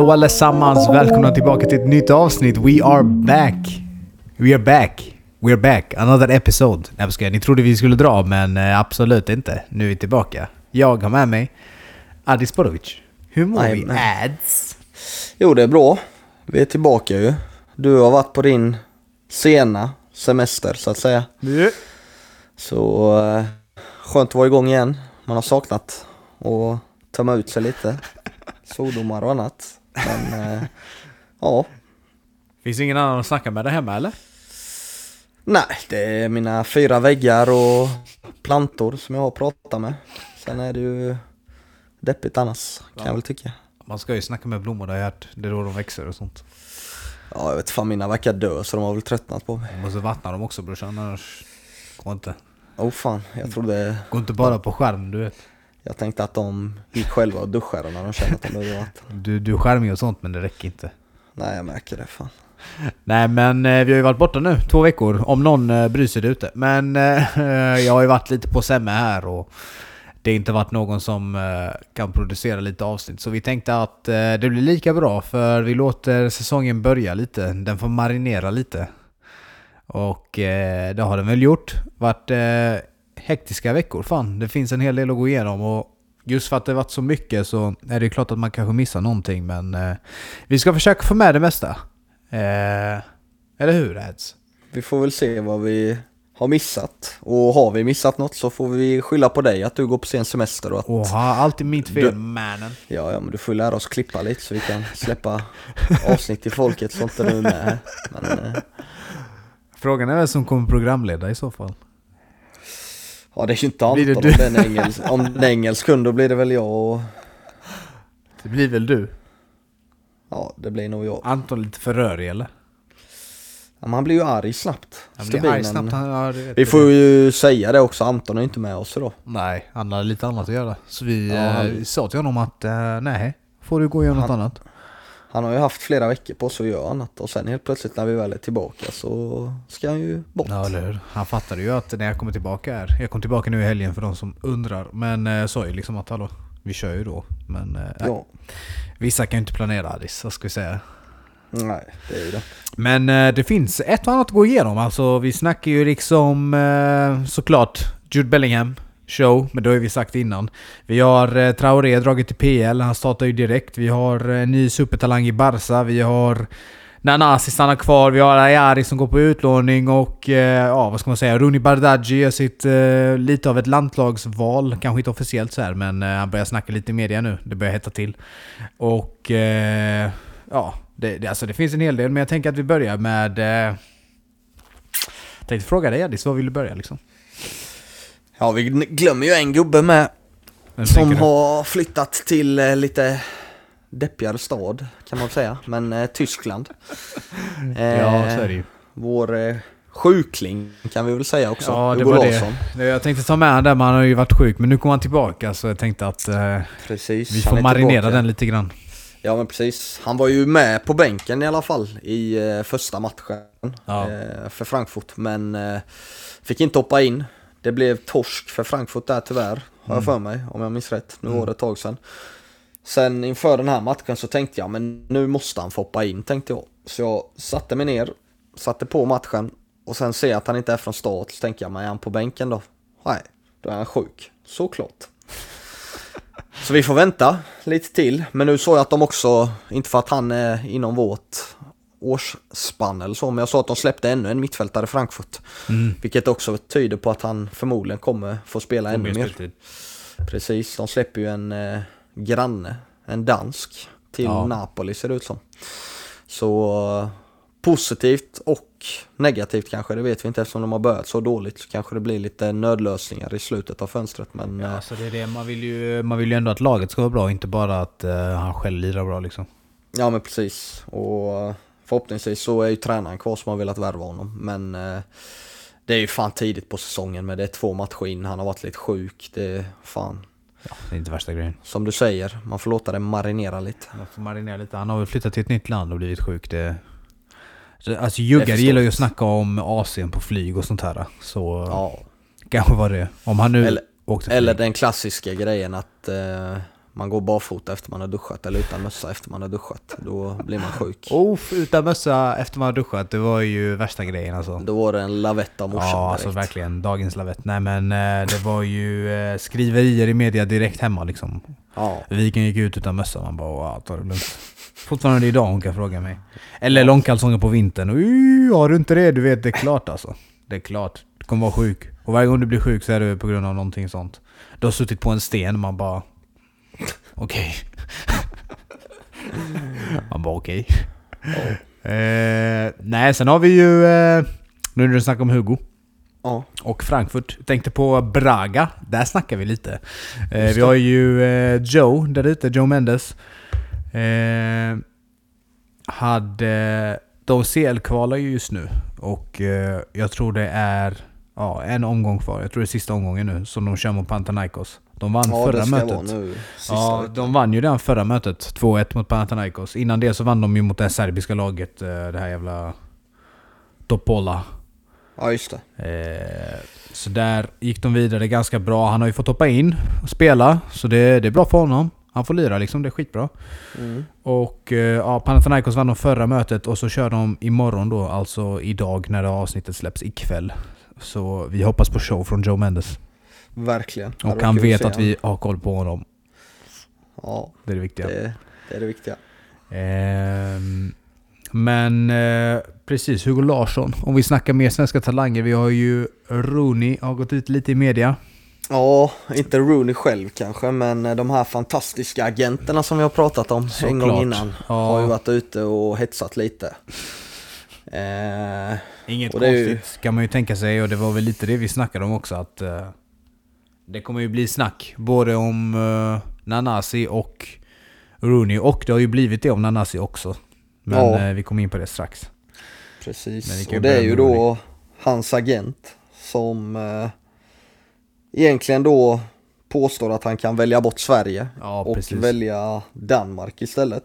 Hallå allesammans! Välkomna tillbaka till ett nytt avsnitt. We are back! We are back! We are back! Another episode. Nej jag ni trodde vi skulle dra men eh, absolut inte. Nu är vi tillbaka. Jag har med mig Adis Borovic. Hur mår vi. Ads? Jo, det är bra. Vi är tillbaka ju. Du har varit på din sena semester så att säga. Så eh, skönt att vara igång igen. Man har saknat och tömma ut sig lite. Svordomar och annat. Men eh, ja, Finns ingen annan att snacka med där hemma eller? nej, det är mina fyra väggar och plantor som jag har pratat med. Sen är det ju deppigt annars kan jag väl tycka. Man ska ju snacka med blommor, det har jag hört. Det är då de växer och sånt. Ja, jag vet fan mina verkar dö så de har väl tröttnat på mig. Man måste vattna dem också brorsan, annars går inte. Oh fan, jag trodde Går inte bara på skärm, du vet. Jag tänkte att de gick själva och duschade när de kände att de behövde vatten. Du, du är charmig och sånt men det räcker inte. Nej, jag märker det fan. Nej men eh, vi har ju varit borta nu, två veckor, om någon eh, bryr sig ute. Men eh, jag har ju varit lite på semme här och det har inte varit någon som kan producera lite avsnitt. Så vi tänkte att det blir lika bra för vi låter säsongen börja lite. Den får marinera lite. Och det har den väl gjort. Varit eh, hektiska veckor, fan. Det finns en hel del att gå igenom och just för att det varit så mycket så är det klart att man kanske missar någonting men eh, vi ska försöka få med det mesta. Eh, eller hur Ads? Vi får väl se vad vi har missat. Och har vi missat något så får vi skylla på dig att du går på sen semester och att... Oha, alltid mitt fel Du- mannen. Ja, ja, men du får lära oss klippa lite så vi kan släppa avsnitt till folket så inte du är med. Men eh, Frågan är vem som kommer programleda i så fall. Ja, det är ju inte det Anton du? om den är engelsk, om den är engelsk kund då blir det väl jag och... Det blir väl du? Ja, det blir nog jag. Anton lite för rörig eller? Ja, man blir ju arg snabbt. Han blir arg snabbt. Han, ja, det Vi får ju säga det också, Anton är inte med oss idag. Nej, han har lite annat att göra. Så vi Ja, eh, han- sa till honom att eh, nej, får du gå och göra något Han- annat. Han har ju haft flera veckor på sig att göra annat och sen helt plötsligt när vi väl är tillbaka så ska han ju bort. Ja, eller hur? Han fattade ju att när jag kommer tillbaka här, jag kom tillbaka nu i helgen för de som undrar. Men eh, sa ju liksom att hallå, vi kör ju då. Men eh, Ja, vissa kan ju inte planera Alice, vad ska vi säga. nej det är ju det. Men eh, det finns ett och annat att gå igenom. Alltså vi snackar ju liksom eh, såklart Jude Bellingham show, men det har vi sagt innan. Vi har eh, Traoré dragit till PL, han startar ju direkt. Vi har eh, ny supertalang i Barca. Vi har Nanasi stannar kvar, vi har Ayari som går på utlåning och eh, ja, vad ska man säga? Rooney Bardghji gör sitt eh, lite av ett landslagsval. Kanske inte officiellt så här, men eh, han börjar snacka lite i media nu. Det börjar hetta till. Och eh, ja, det, det, alltså det finns en hel del, men jag tänker att vi börjar med... Eh, jag tänkte fråga dig Addis, var vill du börja liksom? Ja, vi glömmer ju en gubbe med som har flyttat till eh, lite deppigare stad kan man säga, men eh, Tyskland. Eh, Ja, så är det ju. Vår eh, sjukling kan vi väl säga också, Ja, det Hugo var. Larsson. Det- Jag tänkte ta med där, men han har ju varit sjuk. Men nu kommer han tillbaka, så jag tänkte att eh, Precis. vi får marinera tillbaka. den lite grann. Ja men precis. Han var ju med på bänken i alla fall i eh, första matchen Ja. för Frankfurt men fick inte hoppa in. Det blev torsk för Frankfurt där tyvärr, har jag för mig om jag minns rätt. Nu var det ett tag sedan. Sen inför den här matchen så tänkte jag men nu måste han få hoppa in tänkte jag. Så jag satte mig ner, satte på matchen och sen ser jag att han inte är från start så tänker jag men är han på bänken då? Nej, då är han sjuk. Såklart. Så vi får vänta lite till. Men nu såg jag att de också, inte för att han är inom vårt årsspann eller så, men jag sa att de släppte ännu en mittfältare Frankfurt. Mm. Vilket också tyder på att han förmodligen kommer få spela ännu mer. Precis, de släpper ju en eh, granne, en dansk, till Ja. Napoli ser det ut som. Så eh, positivt och negativt kanske, det vet vi inte eftersom de har börjat så dåligt. Så kanske det blir lite nödlösningar i slutet av fönstret. Men eh, Ja, så det är det. Man vill, ju, man vill ju ändå att laget ska vara bra, inte bara att eh, han själv lirar bra liksom. Ja men precis och förhoppningsvis så är ju tränaren kvar som har velat värva honom men eh, det är ju fan tidigt på säsongen med det är två matcher in, han har varit lite sjuk, det är fan Ja, det är inte värsta grejen. som du säger, man får låta det marinera lite. Man får marinera lite. Han har väl flyttat till ett nytt land och blivit sjuk. Det... Så, alltså juggar gillar ju att snacka om Asien på flyg och sånt här. Så Ja, kanske var det. Om han nu Eller- åkte eller flyg. den klassiska grejen att eh, man går barfota efter man har duschat eller utan mössa efter man har duschat. Då blir man sjuk. Uff, utan mössa efter man har duschat, det var ju värsta grejen alltså. Då var det en lavett av morsan Ja, alltså direkt. verkligen. Dagens lavett. Nej men eh, det var ju eh, skriverier i media direkt hemma liksom. Ja, Viken gick ut utan mössa, man bara wow, ta det lugnt. Fortfarande idag hon kan fråga mig. Eller långkalsonger på vintern. Uh, har du inte det? Du vet, det är klart alltså. Det är klart. Du kommer vara sjuk. Och varje gång du blir sjuk så är det på grund av någonting sånt. Du har suttit på en sten, man bara... Okej. man bara okej. Eh, nej, sen har vi ju... Eh, nu när du snackar om Hugo ja, och Frankfurt. Tänkte på Braga, där snackar vi lite. Eh, vi har ju eh, Joe där ute, Joe Mendes. Eh, hade, de CL-kvalar ju just nu och eh, jag tror det är ja, en omgång kvar. Jag tror det är sista omgången nu som de kör mot Panathinaikos. De vann ja förra det mötet. Ja, de vann ju den förra mötet. 2-1 mot Panathinaikos. Innan det så vann de ju mot det serbiska laget, eh, det här jävla Topola. ja, just det. Eh, så där gick de vidare ganska bra. Han har ju fått hoppa in och spela, så det, det är bra för honom. Han får lira liksom, det är skitbra. Mm. Och eh, ja, Panathinaikos vann de förra mötet och så kör de imorgon då, alltså idag när det avsnittet släpps ikväll. Så vi hoppas på show från Joe Mendes. Verkligen. Och han vet att vi har koll på honom. Ja, Det är det viktiga. det, det är det viktiga. Ehm, men eh, precis, Hugo Larsson. Om vi snackar mer svenska talanger. Vi har ju Rooney, har gått ut lite i media. Ja, inte Rooney själv kanske, men eh, de här fantastiska agenterna som vi har pratat om en gång Såklart. innan Ja. har ju varit ute och hetsat lite. Eh, Inget är ju- konstigt kan man ju tänka sig och det var väl lite det vi snackade om också att eh, det kommer ju bli snack både om uh, Nanasi och Rooney och det har ju blivit det om Nanasi också. Men Ja. eh, vi kommer in på det strax. Precis, ju och det är ju då hans agent som eh, egentligen då påstår att han kan välja bort Sverige Ja, och precis. välja Danmark istället.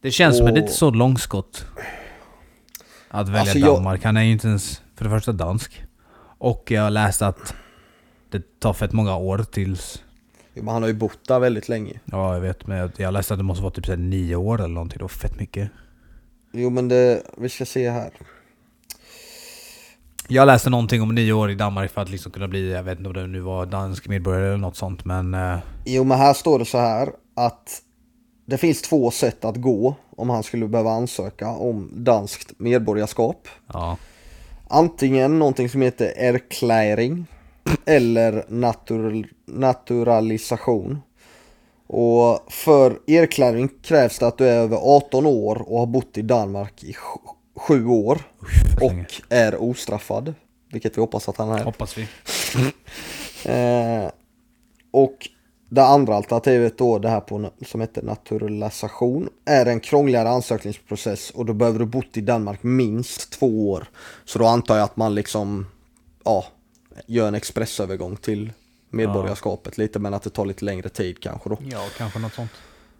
Det känns som ett och- lite så långskott. Att välja Alltså, jag- Danmark. Han är ju inte ens för det första dansk. Och jag har läst att det tar fett många år tills... Jo, men han har ju bott där väldigt länge. Ja jag vet men jag- jag har läst att det måste vara typ så här nio år eller någonting. Det var fett mycket. Jo men det, vi ska se här. Jag läste någonting om nio år i Danmark för att liksom kunna bli, jag vet inte om det nu var dansk medborgare eller något sånt men... eh, Jo men här står det så här att det finns två sätt att gå om han skulle behöva ansöka om danskt medborgarskap. ja. Antingen någonting som heter erkläring eller natur, naturalisation. Och för erkläring krävs det att du är över 18 år och har bott i Danmark i sj- sju år fett länge. och är ostraffad. Vilket vi hoppas att han är. Hoppas vi. Eh, och det andra alternativet då, det här på, som heter naturalisation, är en krångligare ansökningsprocess och då behöver du bott i Danmark minst två år. Så då antar jag att man liksom, ja, gör en expressövergång till medborgarskapet lite men att det tar lite längre tid kanske då. Ja, kanske något sånt.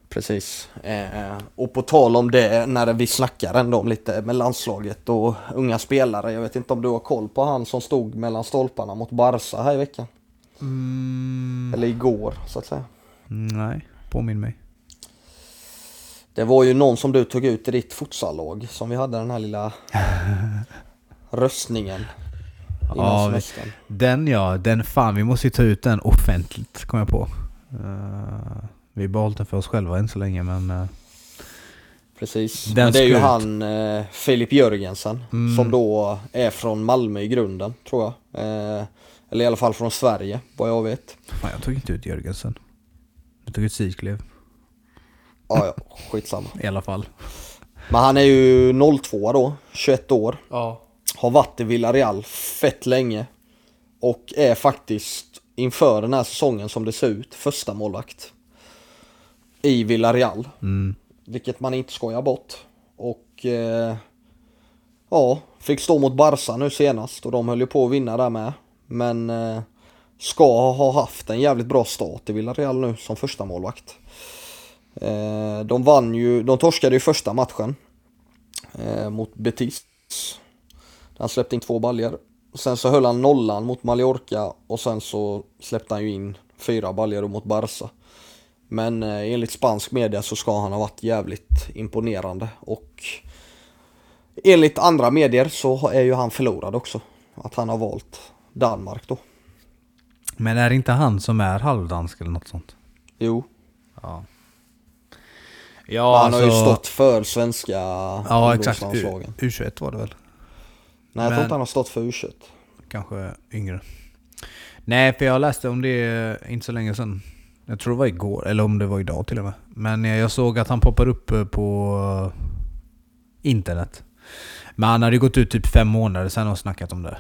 Precis. Eh, och på tal om det, när vi snackar ändå om lite med landslaget och unga spelare. Jag vet inte om du har koll på han som stod mellan stolparna mot Barca här i veckan. Mm, Eller igår så att säga. nej, påminn mig. Det var ju någon som du tog ut i ditt futsallag som vi hade den här lilla röstningen innan Ja, vi- semestern. Den ja, den fan vi måste ju ta ut den offentligt kom jag på. Uh, vi har behållit den för oss själva än så länge men... eh, Precis. Den Men det är ju ut. han eh, Filip Jörgensen Mm. som då är från Malmö i grunden tror jag. Eller i alla fall från Sverige vad jag vet. fan jag tog inte ut Jörgensen. Jag tog ut Siklev Ja, ja, skitsamma. i alla fall. Men han är ju 02 då, 21 år. Ja. Har varit i Villarreal fett länge. Och är faktiskt inför den här säsongen som det ser ut, första målvakt I Villarreal. Mm. Vilket man inte skojar bort. Och eh, ja, fick stå mot Barca nu senast och de höll ju på att vinna där med. Men eh, ska ha haft en jävligt bra start i Villarreal nu som första målvakt. Eh, de vann ju, de torskade ju första matchen eh, mot Betis. Han släppte in två baljor. Sen så höll han nollan mot Mallorca och sen så släppte han ju in fyra baljor mot Barca. Men eh, enligt spansk media så ska han ha varit jävligt imponerande och enligt andra medier så är ju han förlorad också. Att han har valt Danmark då. Men är det inte han som är halvdansk eller något sånt? Jo, Ja. Ja, han har ju alltså- stått för svenska Ja, exakt. U- ungdomslandslagen. U21 var det väl? Nej, jag Men- tror inte han har stått för u Kanske yngre. Nej, för jag läste om det inte så länge sedan. Jag tror det var igår, eller om det var idag till och med. Men jag såg att han poppar upp eh, på internet. Men han hade gått ut typ fem månader sedan och snackat om det.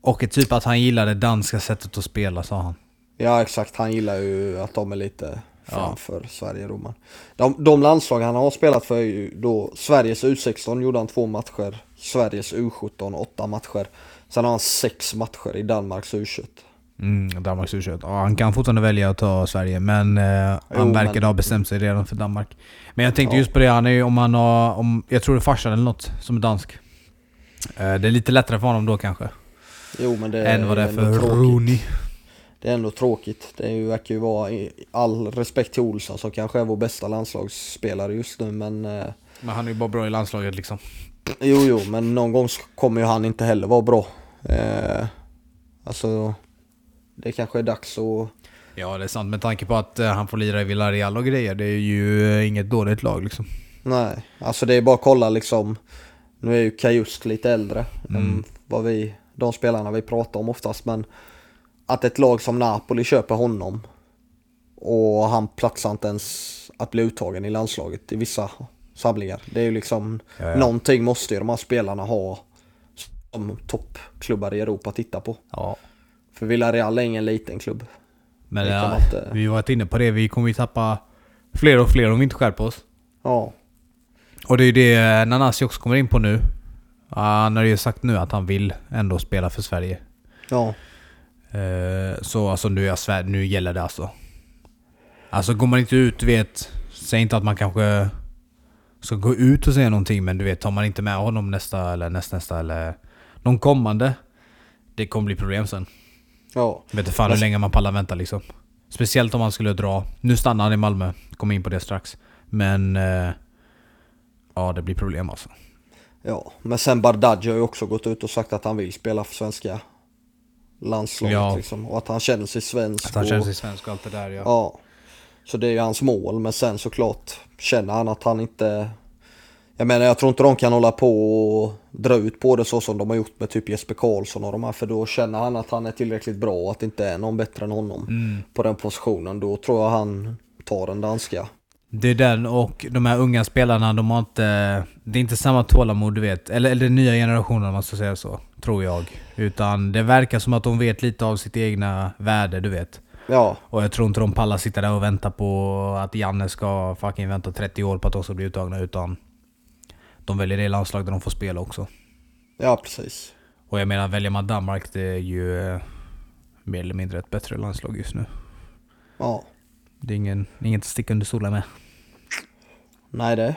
Och typ att han gillar det danska sättet att spela, sa han. Ja exakt, han gillar ju att de är lite Ja. framför Sverige och Roman. De, de landslag han har spelat för är ju då Sveriges U16 gjorde han två matcher, Sveriges U17 åtta matcher. Sen har han sex matcher i Danmarks U21. Mm, Danmarks u ja, Han kan fortfarande välja att ta Sverige, men eh, han Jo, verkar men- ha bestämt sig redan för Danmark. Men jag tänkte Ja. just på det, han är om han har, om, jag tror det är farsan eller något som är dansk. Eh, det är lite lättare för honom då kanske. Jo men det än vad det är för tråkigt. Rooney. Det är ändå tråkigt. Det verkar ju vara, all respekt till Olsson som kanske är vår bästa landslagsspelare just nu men eh, Men han är ju bara bra i landslaget liksom. Jo, jo, men någon gång kommer ju han inte heller vara bra. Eh, alltså, det kanske är dags att... Ja det är sant med tanke på att eh, han får lira i Villarreal och grejer. Det är ju eh, inget dåligt lag liksom. Nej, alltså det är bara att kolla liksom. Nu är ju Kajust lite äldre Mm. än vad vi, de spelarna vi pratar om oftast, men att ett lag som Napoli köper honom och han platsar inte ens att bli uttagen i landslaget i vissa samlingar. Det är ju liksom, Ja, ja. någonting måste ju de här spelarna ha som toppklubbar i Europa titta på. Ja. För Villarreal är ingen liten klubb. Men ja, man inte- vi har varit inne på det. Vi kommer ju tappa fler och fler om vi inte skärper oss. Ja, Och det är ju det Nanasi också kommer in på nu. Han har ju sagt nu att han vill ändå spela för Sverige. ja, Eh, Så alltså nu, är jag svär, nu gäller det alltså. Alltså går man inte ut, vet. Säg inte att man kanske ska gå ut och säga någonting men du vet, tar man inte med honom nästa eller nästa, nästa eller någon kommande. Det kommer bli problem sen. ja. Vet inte fan hur länge man pallar vänta liksom. Speciellt om man skulle dra. Nu stannar han i Malmö. Kommer in på det strax. Men... Eh, ja, det blir problem alltså. Ja, men sen Bardghji har ju också gått ut och sagt att han vill spela för svenska landslaget Ja. liksom. Och att han känner sig svensk. Att han och, känner sig svensk och allt det där ja. Ja. Så det är ju hans mål, men sen såklart känner han att han inte... Jag menar jag tror inte de kan hålla på och dra ut på det så som de har gjort med typ Jesper Karlsson och de här. För då känner han att han är tillräckligt bra och att det inte är någon bättre än honom Mm. på den positionen. Då tror jag han tar den danska. Det är den och de här unga spelarna, de har inte... Det är inte samma tålamod du vet. Eller, eller den nya generationen om man ska säga så. Tror jag. Utan det verkar som att de vet lite av sitt egna värde, du vet. Ja, Och jag tror inte de pallar sitta där och vänta på att Janne ska fucking vänta 30 år på att de ska bli uttagna. Utan de väljer det landslag där de får spela också. ja precis. Och jag menar, väljer man Danmark, det är ju eh, mer eller mindre ett bättre landslag just nu. Ja, Det är ingen, inget att sticka under stolen med. nej det.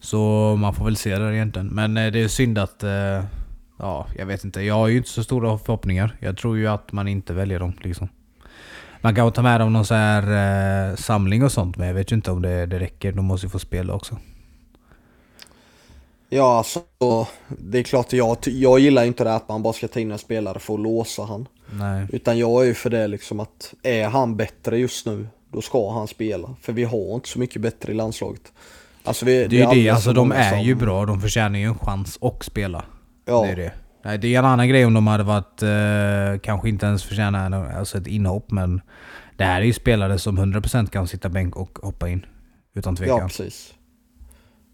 Så man får väl se där egentligen. Men eh, det är synd att... eh, Ja, jag vet inte. Jag har ju inte så stora förhoppningar. Jag tror ju att man inte väljer dem liksom. Man kan ta med dem någon så här eh, samling och sånt, men jag vet ju inte om det, det räcker. De måste ju få spela också. Ja, alltså det är klart jag, jag gillar inte det att man bara ska ta in en spelare för att låsa han. Nej. Utan jag är ju för det liksom att är han bättre just nu, då ska han spela. För vi har inte så mycket bättre i landslaget. Alltså vi, Det är ju det, alltså de är som- ju bra. De förtjänar ju en chans och spela. Ja, Det är det. Nej, det är en annan grej om de hade varit... Eh, kanske inte ens förtjänar alltså ett inhopp, men... Det här är ju spelare som 100% kan sitta bänk och hoppa in. Utan tvekan. ja precis.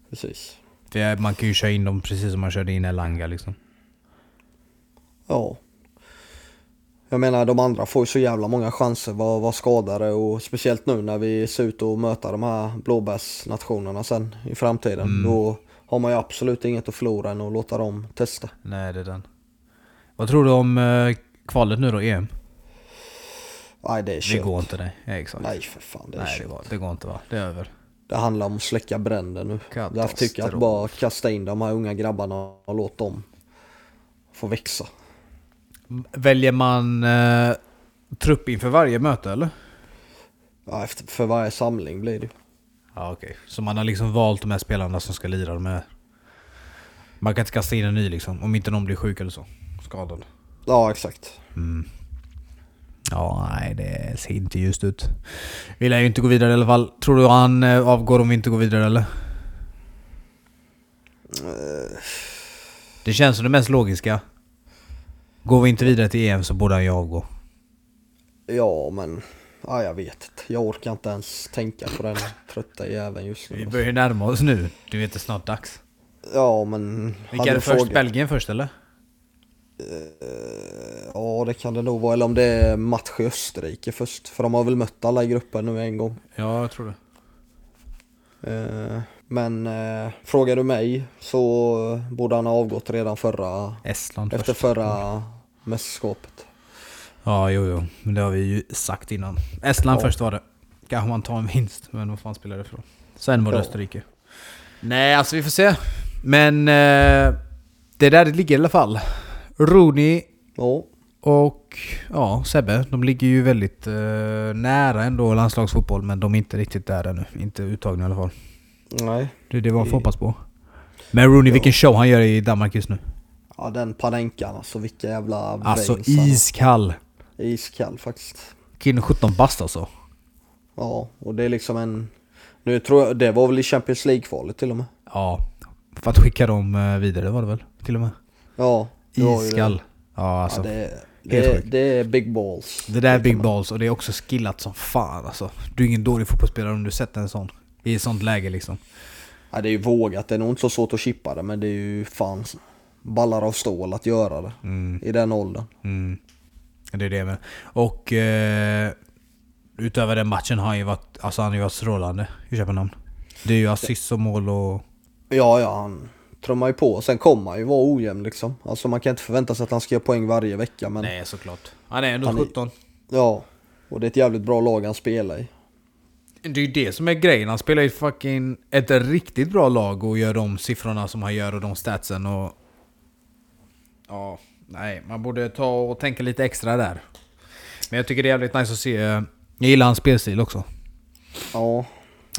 Precis. För man kan ju köra in dem precis som man körde in Elanga liksom. Ja. Jag menar de andra får ju så jävla många chanser var, var skadade och speciellt nu när vi ser ut att möta de här blåbärsnationerna sen i framtiden. Mm. Då har man ju absolut inget att förlora än att låta dem testa. Nej, det är den. Vad tror du om eh, kvalet nu då, EM? Nej det är Det kört. går inte det. Ja, exakt. Nej för fan det är Nej, det, går, det går inte va? Det är över. Det handlar om att släcka bränder nu. Därför tycker jag att bara kasta in de här unga grabbarna och låt dem få växa. Väljer man eh, trupp inför varje möte eller? Ja, efter, för varje samling blir det Ja okej. Så man har liksom valt de här spelarna som ska lira med... Man kan inte kasta in en ny liksom, om inte någon blir sjuk eller så. Skadad. Ja, exakt. Mm. Ja, nej det ser inte just ut. Vi lär ju inte gå vidare i alla fall. Tror du han eh, avgår om vi inte går vidare eller? Det känns som det mest logiska. Går vi inte vidare till EM så borde han ju avgå. Ja, men... Ja, jag vet inte. Jag orkar inte ens tänka på den trötta jäveln just Vi nu. börjar ju närma oss nu. Du vet det är snart dags. Ja, men... Vilka är det först? frågat- Belgien först eller? Eh, Ja, det kan det nog vara. Eller om det är match i Österrike först. För de har väl mött alla i gruppen nu en gång. Ja, jag tror det. Eh, Men eh, frågar du mig så borde han ha avgått redan förra... Estland Efter först. förra mästerskapet. Ja, jo, jo. Men det har vi ju sagt innan. Estland Ja. först var det. Kanske man tar en vinst, men vad fan spelar det för? Sen var det Ja. Österrike. Nej, alltså vi får se. Men eh, det är där det ligger i alla fall. Rooney Ja, och ja, Sebbe, de ligger ju väldigt eh, nära ändå landslagsfotboll, men de är inte riktigt där ännu. Inte uttagna i alla fall. nej. Det är det man får hoppas på. Men Rooney, Ja. vilken show han gör i Danmark just nu. Ja, den panenkan alltså. Vilka jävla Alltså har. iskall. Iskall faktiskt. Killen 17 bast alltså. Ja, och det är liksom en... Nu tror jag, det var väl i Champions League-kvalet till och med. Ja. För att skicka dem eh, vidare var det väl? Till och med. Ja, det det. Iskall. Ja, alltså. ja, det, det, det, det är big balls. där är big balls och det är också skillat som fan alltså. Du är ingen dålig fotbollsspelare om du sätter en sån. I ett sånt läge liksom. Ja, det är ju vågat. Det är nog inte så svårt att chippa det, men det är ju fan ballar av stål att göra det. Mm. I den åldern. Mm. Det är det med. Och eh, utöver den matchen har han ju varit, alltså han har ju varit strålande i Köpenhamn. Det är ju assist och mål och... Ja, ja, han trummar ju på. Sen kommer han ju vara ojämn liksom. Alltså man kan inte förvänta sig att han ska göra poäng varje vecka, men Nej såklart. Han är ändå Han är- 17. ja. Och det är ett jävligt bra lag han spelar i. Det är ju det som är grejen. Han spelar ju fucking ett riktigt bra lag och gör de siffrorna som han gör och de statsen och... Ja, nej. Man borde ta och tänka lite extra där. Men jag tycker det är jävligt nice att se. Jag gillar hans spelstil också. Ja,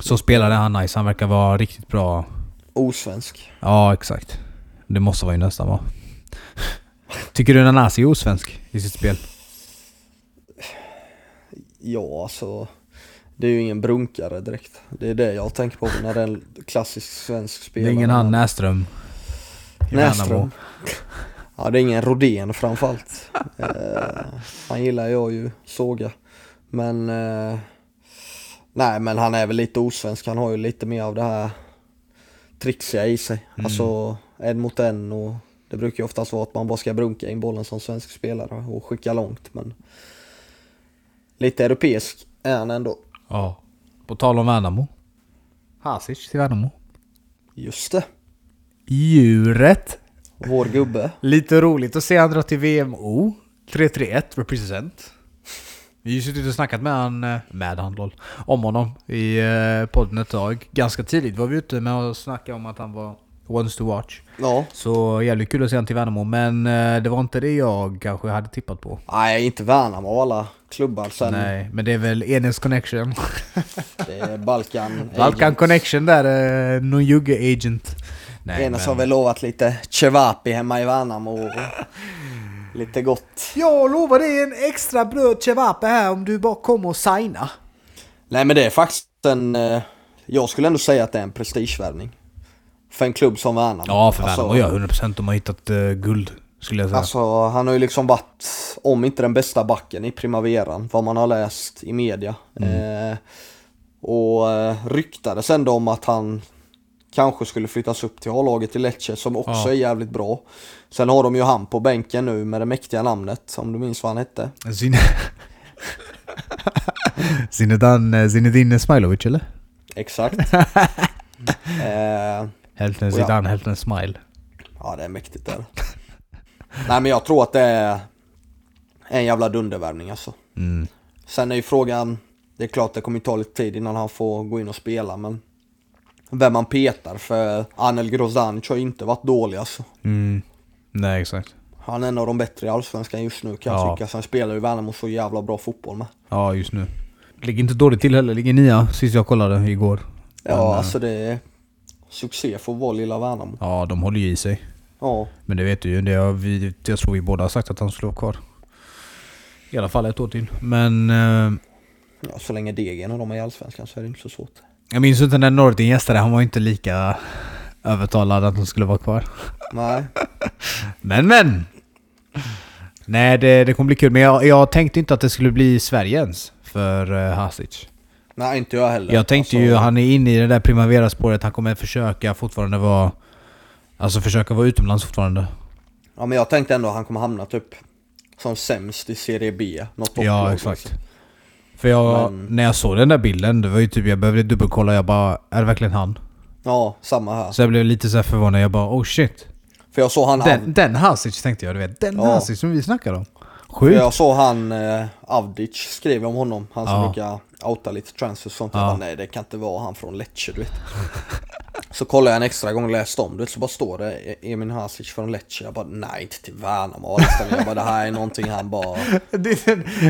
Så spelade han nice. Han verkar vara riktigt bra. osvensk. Ja, exakt. Det måste vara ju nästan vara. Tycker du Nanasi är osvensk i sitt spel? Ja, alltså. Det är ju ingen brunkare direkt. Det är det jag tänker på när det är en klassisk svensk Det spelare. är ingen han Näström? Näström. Ja, det är ingen Rodén framförallt. eh, han gillar jag ju såga. Men... Eh, nej, men han är väl lite osvensk. Han har ju lite mer av det här trixiga i sig. Mm. Alltså en mot en och det brukar ju oftast vara att man bara ska brunka in bollen som svensk spelare och skicka långt. Men lite europeisk är han ändå. Ja. På tal om Värnamo. Hasic till Värnamo. Just det, Djuret. Vår gubbe. Lite roligt att se han dra till VMO. 331 represent. Vi har ju suttit och snackat med han, eh, med han lol, om honom i eh, podden ett tag. Ganska tidigt var vi ute med att snacka om att han var ones to watch. Ja, Så jävligt kul att se han till Värnamo, men eh, det var inte det jag kanske hade tippat på. nej inte Värnamo av alla klubbar. Sen Nej, men det är väl Enes Connection. det är Balkan. Balkan Agents. Connection där, någon Jugge agent. Nej, Enes men- har väl lovat lite cevapi hemma i Värnamo och lite gott. Jag lovar dig en extra bröd cevape här om du bara kommer och signa. Nej men det är faktiskt en, eh, jag skulle ändå säga att det är en prestigevärvning. För en klubb som Värnamo. Ja, för Värnamo alltså, ja, 100% de har hittat uh, guld, skulle jag säga. Alltså han har ju liksom varit, om inte den bästa backen i primaveran, vad man har läst i media. Mm. Eh, och eh, ryktades ändå om att han kanske skulle flyttas upp till A-laget i Lecce som också Ja. är jävligt bra. Sen har de ju han på bänken nu med det mäktiga namnet, om du minns vad han hette. Zine... Zinedan, eh, Zinedine Smilovic eller? Exakt. eh, Hälften ja. Zidane, hälften Smile. Ja, det är mäktigt där. Nej, men jag tror att det är en jävla dundervärvning alltså. Mm. Sen är ju frågan, det är klart det kommer ta lite tid innan han får gå in och spela, men vem man petar för Anel Grozanic har inte varit dålig alltså. Mm. Nej, exakt. Han är en av de bättre i Allsvenskan just nu kan Ja. jag tycka. Sen spelar ju Värnamo så jävla bra fotboll med. Ja, just nu. Ligger inte dåligt till heller, ligger nia sist jag kollade igår. Ja, Men, eh, alltså det är succé för vara lilla Värnamo. Ja, de håller ju i sig. Ja, Men det vet du ju, det har vi, jag tror vi båda har sagt att han skulle vara kvar. I alla fall ett år till. Men eh, ja, så länge Degen och de är i Allsvenskan så är det inte så svårt. Jag minns inte när Nordin gästade, han var inte lika övertalad att han skulle vara kvar. Nej, Men men! Nej det, det kommer bli kul, men jag, jag tänkte inte att det skulle bli Sverige ens för uh, Hasic. nej inte jag heller. Jag tänkte Alltså, ju, han är inne i det där Primavera-spåret, han kommer försöka fortfarande vara... Alltså försöka vara utomlands fortfarande. Ja men jag tänkte ändå att han kommer hamna typ som sämst i Serie B. Något Ja exakt. liksom. För jag, Men- när jag såg den där bilden, det var ju typ, jag behövde dubbelkolla, jag bara, är det verkligen han? Ja, samma här. Så jag blev lite så här förvånad, jag bara oh shit. För jag såg han, Den, den Hasic tänkte jag, du vet. Den Ja. Hasic som vi snackar om. för Sjukt. jag såg han eh, Avdic skrev om honom. Han som Ja. brukar outa lite transfers och sånt. Ja. Jag bara, nej det kan inte vara han från Lecce du vet. så kollade jag en extra gång och läste om det så bara står det E- Emin Hasic från Lecce. Jag bara nej inte till Värnamo. Jag bara det här är någonting han bara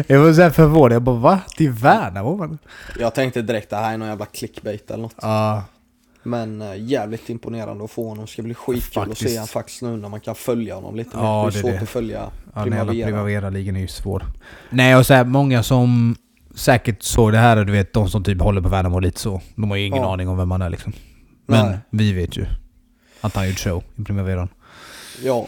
jag var så här förvånad, jag bara va? Till Värnamo? man?" Jag tänkte direkt det här är någon jävla clickbait eller något. Ja. Men eh, jävligt imponerande att få honom. Det ska bli skitkul att se han faktiskt nu när man kan följa honom lite. Ja, det är svårt det. att följa Ja, Primavera. Primavera-ligan är ju svår. Nej, och så här, många som säkert såg det här, och du vet de som typ håller på Värnamo lite så. De har ju ingen Ja. aning om vem han är liksom. Men Nej. vi vet ju att han gjort show i Primaveran. Ja.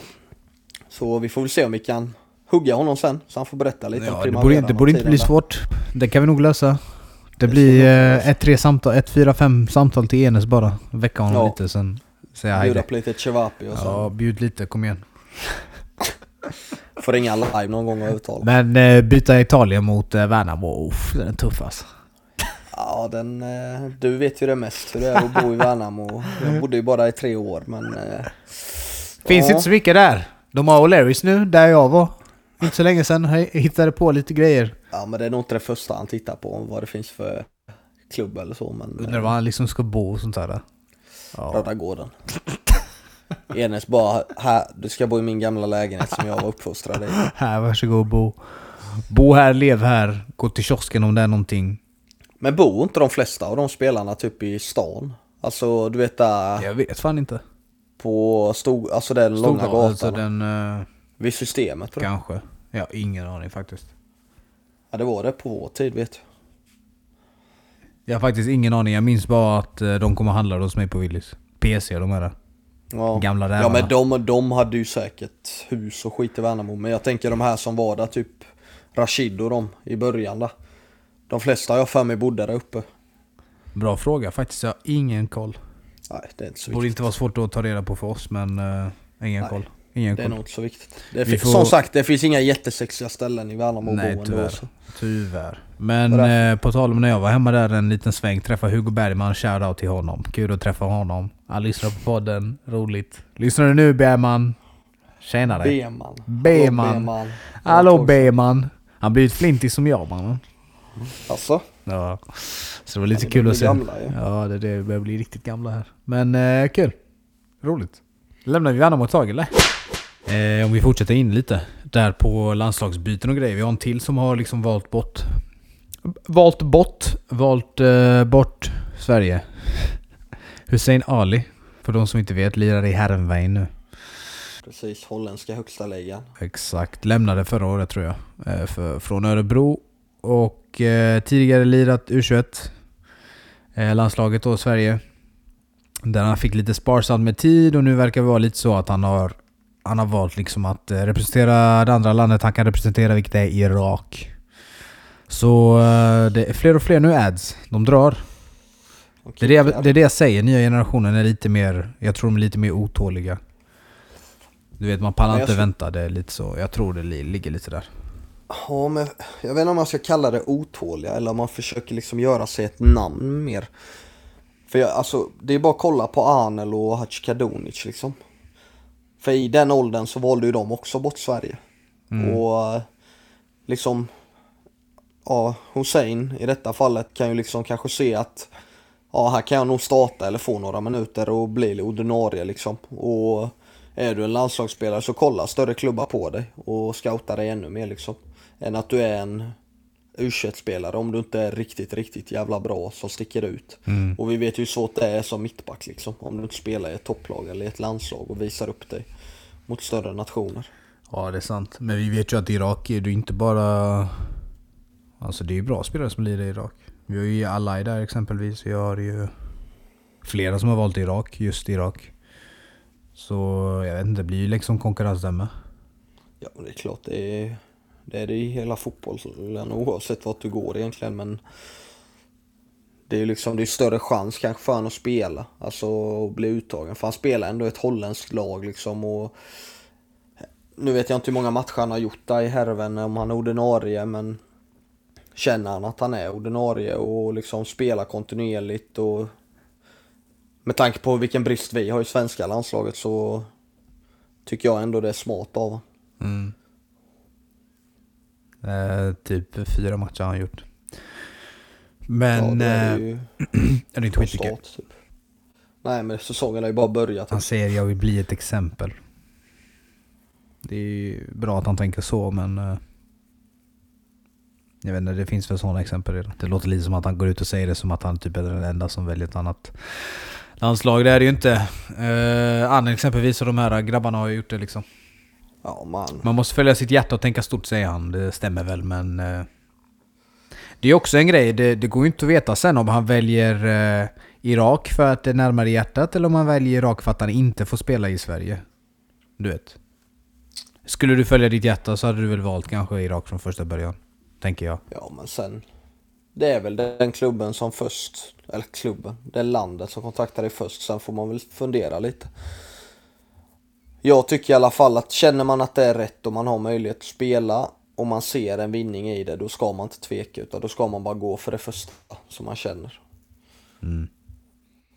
Så vi får väl se om vi kan hugga honom sen. Så han får berätta lite om Ja, det borde, det borde inte bli där. svårt. Det kan vi nog lösa. Det, Det blir eh, ett, tre samtal, ett, fyra, fem samtal till Enes bara. Väcka honom Ja. lite sen säga Bjuda på lite Chevapi och Ja, sen bjud lite, kom igen. får ringa live någon gång och övertala. Men eh, byta Italien mot eh, Värnamo, uff, den är tuff alltså. Ja, den, eh, du vet ju det mest hur det är att bo i Värnamo. Jag bodde ju bara i tre år men... eh, Finns ja. inte så mycket där. De har O'Larrys nu, där jag var. Inte så länge sedan, hittade på lite grejer. Ja men det är nog inte det första han tittar på, vad det finns för klubb eller så men... Undrar var han liksom ska bo och sånt där. Ja. Röda gården. Enes bara, här, du ska bo i min gamla lägenhet som jag var uppfostrad i. Här, varsågod bo. Bo här, lev här, gå till kiosken om det är någonting. Men bor inte de flesta av de spelarna typ i stan? Alltså du vet där Jag vet fan inte. på stor, alltså den långa Storgatan, gatan alltså den... eh, vid systemet. Tror kanske. Jag har ingen aning faktiskt. Ja det var det på vår tid vet jag. Jag har faktiskt ingen aning. Jag minns bara att eh, de kommer handla hos mig på Willys. PC de är där. Ja. Gamla ja rävarna. men de, de hade ju säkert hus och skit i Värnamo. Men jag tänker de här som var där typ Rashid och de i början där. De flesta jag för mig bodde där uppe. Bra fråga faktiskt. Jag har ingen koll. Nej det är inte så Borde viktigt. inte vara svårt att ta reda på för oss men uh, ingen Nej, koll. Ingen Det är koll. nog inte så viktigt. Det Vi får- Som sagt, det finns inga jättesexiga ställen i Värnamo att Nej bo ändå. tyvärr. så. Tyvärr. Men eh, på tal om när jag var hemma där en liten sväng, träffade Hugo Bergman, shoutout till honom. Kul att träffa honom. Han lyssnar på podden, roligt. Lyssnar du nu Bergman? Tjenare. B-man. Hallå, B-man. Hallå Bergman. Han blivit flintig som jag mannen. Alltså? Ja. Så det var lite Ja, kul att se. blir gamla, ju. Ja, det, det börjar bli riktigt gamla här. Men eh, kul. Roligt. Lämnar vi Värnamo ett tag eller? Eh, om vi fortsätter in lite. Där på landslagsbyten och grejer. Vi har en till som har liksom valt bort... Valt bort. Valt eh, bort Sverige. Hussein Ali. För de som inte vet lirar i Herrenvein nu. Precis, holländska högsta ligan. Exakt. Lämnade förra året tror jag. Eh, för, från Örebro. Och eh, tidigare lirat U21. Eh, landslaget då, Sverige. Där han fick lite sparsamt med tid och nu verkar det vara lite så att han har han har valt liksom att eh, representera det andra landet han kan representera vilket är Irak. Så eh, det är fler och fler nu ads. De drar. Det är det, jag, det är det jag säger, nya generationen är lite mer, jag tror de är lite mer otåliga. Du vet man pallar inte vänta, det är lite så. Jag tror det li- ligger lite där. Ja, men jag vet inte om man ska kalla det otåliga eller om man försöker liksom göra sig ett namn mer. För jag, alltså, det är bara att kolla på Arnel och Hachikadunic liksom. För i den åldern så valde ju de också bort Sverige. Och eh, liksom, ja, Hussein i detta fallet kan ju liksom kanske se att ja, här kan jag nog starta eller få några minuter och bli ordinarie liksom. Och är du en landslagsspelare så kolla större klubbar på dig och scouta dig ännu mer liksom. Än att du är en u spelare om du inte är riktigt, riktigt jävla bra som sticker ut. Mm. Och vi vet ju hur svårt det är som mittback liksom. Om du inte spelar i ett topplag eller i ett landslag och visar upp dig mot större nationer. Ja, det är sant. Men vi vet ju att Irak är det inte bara... Alltså det är ju bra spelare som lirar i Irak. Vi har ju Alai där exempelvis. Vi har ju flera som har valt Irak, just Irak. Så jag vet inte, det blir ju liksom konkurrens där med. Ja, men det är klart det är det är det i hela fotbollen oavsett vart du går egentligen men det är ju liksom, det är större chans kanske för honom att spela, alltså att bli uttagen. För han spelar ändå ett holländskt lag liksom och nu vet jag inte hur många matcher han har gjort där i härven, om han är ordinarie men känner han att han är ordinarie och liksom spelar kontinuerligt och med tanke på vilken brist vi har i svenska landslaget så tycker jag ändå det är smart av honom. Mm. Eh, typ fyra matcher har han gjort. Men... ja, det är eh, ju det är inte på skitkul. start, typ. Nej men säsongen har ju bara börjat. Han säger jag vill bli ett exempel. Det är ju bra att han tänker så men... eh, Jag vet inte, det finns väl sådana exempel redan. Det låter lite som att han går ut och säger det som att han typ är den enda som väljer ett annat landslag. Det är det ju inte. Uh, Anna exempelvis och de här grabbarna har ju gjort det liksom. Ja man. Man måste följa sitt hjärta och tänka stort säger han. Det stämmer väl men... eh, det är också en grej, det, det går ju inte att veta sen om han väljer eh, Irak för att det är närmare hjärtat eller om han väljer Irak för att han inte får spela i Sverige. Du vet. Skulle du följa ditt hjärta så hade du väl valt kanske Irak från första början. Tänker jag. Ja men sen. Det är väl den klubben som först, eller klubben, det landet som kontaktar dig först. Sen får man väl fundera lite. Jag tycker i alla fall att känner man att det är rätt och man har möjlighet att spela och man ser en vinning i det, då ska man inte tveka utan då ska man bara gå för det första som man känner. Mm.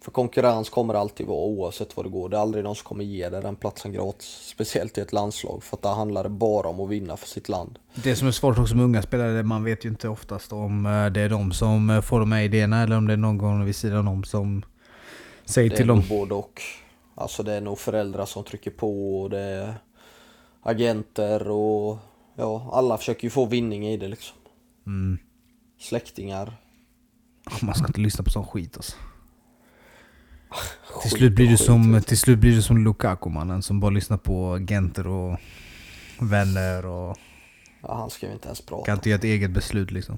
För konkurrens kommer det alltid vara oavsett vad det går. Det är aldrig någon som kommer ge dig den platsen gratis. Speciellt i ett landslag för att där handlar det bara om att vinna för sitt land. Det som är svårt också med unga spelare, man vet ju inte oftast om eh, det är de som eh, får de här idéerna eller om det är någon vid sidan om som säger Det är till dem. nog både och. Alltså det är nog föräldrar som trycker på och det är agenter och ja, alla försöker ju få vinning i det liksom. Mm. Släktingar. Man ska inte lyssna på sån skit alltså. Till slut, blir du som, till slut blir du som Lukaku mannen som bara lyssnar på agenter och vänner och Ja, han ska vi inte ens prata kan inte göra ett eget beslut liksom.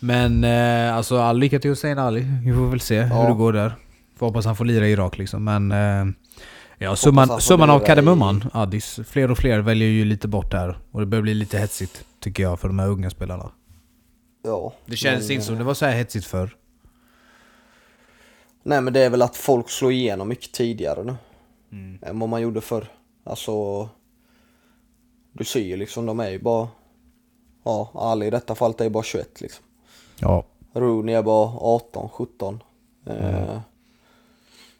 Men eh, alltså all lycka till Hussein Ali. Vi får väl se hur Ja. det går där. Får hoppas han får lira i Irak liksom. Men eh, ja, summan, summan av kardemumman, Addis. Fler och fler väljer ju lite bort där. Och det börjar bli lite hetsigt tycker jag för de här unga spelarna. Ja. Det känns men, inte som eh, det var så här hetsigt förr. Nej men det är väl att folk slår igenom mycket tidigare nu. Mm. Än vad man gjorde förr. Alltså. Du ser ju liksom, de är ju bara. Ja, Ali i detta fallet är ju bara 21 liksom. Ja. Rooney är bara 18, 17. Eh,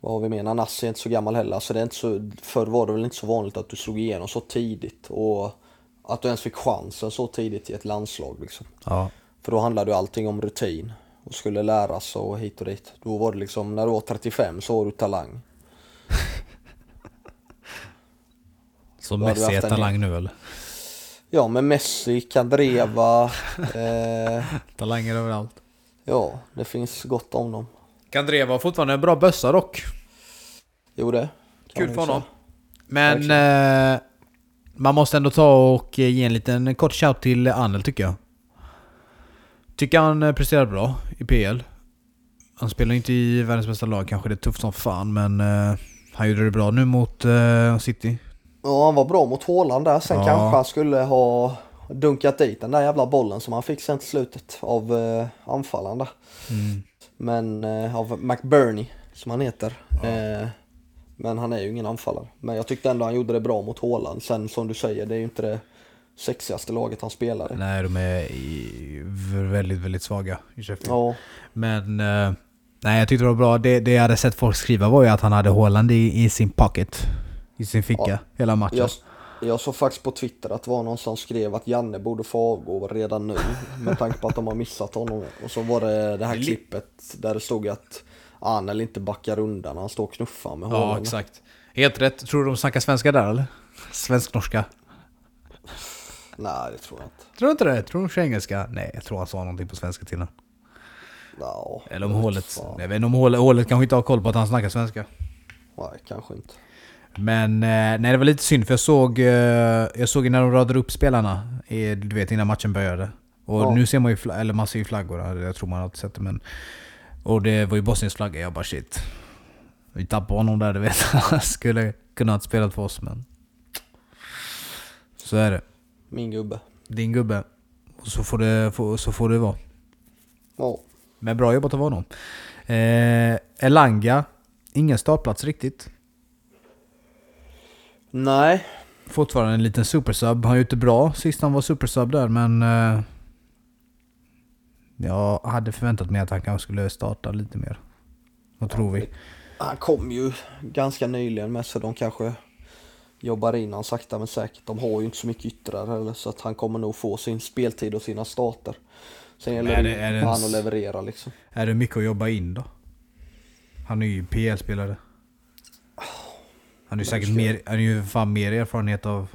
vad har vi mer? Nanasi är inte så gammal heller. Alltså det är inte så, förr var det väl inte så vanligt att du slog igenom så tidigt. Och att du ens fick chansen så tidigt i ett landslag liksom. Ja. För då handlade ju allting om rutin. Och skulle läras och hit och dit. Då var det liksom, när du var 35 så var du talang. Så Då Messi är en talang nu eller? Ja, med Messi, Kandreva. eh, Talanger överallt. ja, det finns gott om dem. Kandreva har fortfarande en bra bössa dock. Jo det. Kul för honom. Men eh, man måste ändå ta och ge en liten kort shout till Anel tycker jag. Tycker han eh, presterar bra i PL. Han spelar inte i världens bästa lag, kanske det är tufft som fan men eh, han gjorde det bra nu mot eh, City. Ja, han var bra mot Haaland där. Sen Ja. kanske han skulle ha dunkat dit den där jävla bollen som han fick sen till slutet av eh, anfallaren där. Mm. Men eh, av McBurney som han heter. Eh, men han är ju ingen anfallare. Men jag tyckte ändå han gjorde det bra mot Haaland. Sen som du säger, det är ju inte det sexigaste laget han spelar i. Nej, de är i, väldigt, väldigt svaga i Sheffield. Ja, Men eh, nej, jag tyckte det var bra. Det, det jag hade sett folk skriva var ju att han hade Haaland i, i sin pocket. I sin ficka Ja. hela matchen. jag, jag såg faktiskt på Twitter att det var någon som skrev att Janne borde få avgå redan nu. med tanke på att de har missat honom. Och så var det det här Li- klippet där det stod att Anel inte backar undan han står och knuffar med Ja, Haaland. exakt. Helt rätt. Tror du de snackar svenska där eller? Svensk-norska? Nej, det tror jag inte. Tror du inte det? Tror du engelska? Nej, jag tror han sa någonting på svenska till honom. Ja, Eller om hålet. Jag vet inte om hålet, hålet kanske inte har koll på att han snackar svenska. Nej, kanske inte. Men eh, nej, det var lite synd för jag såg, eh, jag såg när de radade upp spelarna, du vet innan matchen började. Och Ja. nu ser man ju, fla- eller man ser ju flaggor, jag tror man har sett det men... Och det var ju Bosniens flagga, jag bara shit. Vi tappade honom där du vet, han skulle kunna ha spelat för oss men... Så är det. Min gubbe. Din gubbe. Och så får det, så får det vara. Ja. Men bra jobbat av honom. Eh, Elanga, ingen startplats riktigt. Nej, Fortfarande en liten supersub. Han gjorde det bra sist han var supersub där men... Eh, jag hade förväntat mig att han kanske skulle starta lite mer. Vad tror vi? han kom ju ganska nyligen med så de kanske jobbar in han sakta men säkert. De har ju inte så mycket yttrar heller så att han kommer nog få sin speltid och sina starter. Sen gäller är det är det han att leverera liksom. Är det mycket att jobba in då? Han är ju PL-spelare. Han är ju säkert mer, han är ju fan mer erfarenhet av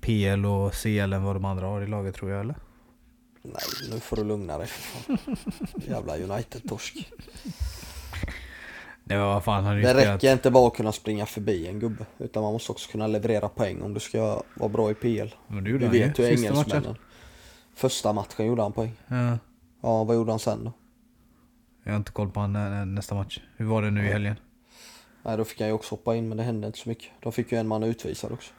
PL och CL än vad de andra har i laget tror jag eller? Nej, nu får du lugna dig för fan. Jävla United-torsk. Det var vad fan, har Det spelat... räcker inte bara att kunna springa förbi en gubbe. Utan man måste också kunna leverera poäng om du ska vara bra i PL. Men det gjorde Vi han vet ju ju sista engelsmännen. matchen. Första matchen gjorde han poäng. Ja. Ja, vad gjorde han sen då? Jag har inte koll på han nä- nä- nästa match. Hur var det nu i helgen? Nej, då fick han ju också hoppa in men det hände inte så mycket. De fick ju en man utvisad också.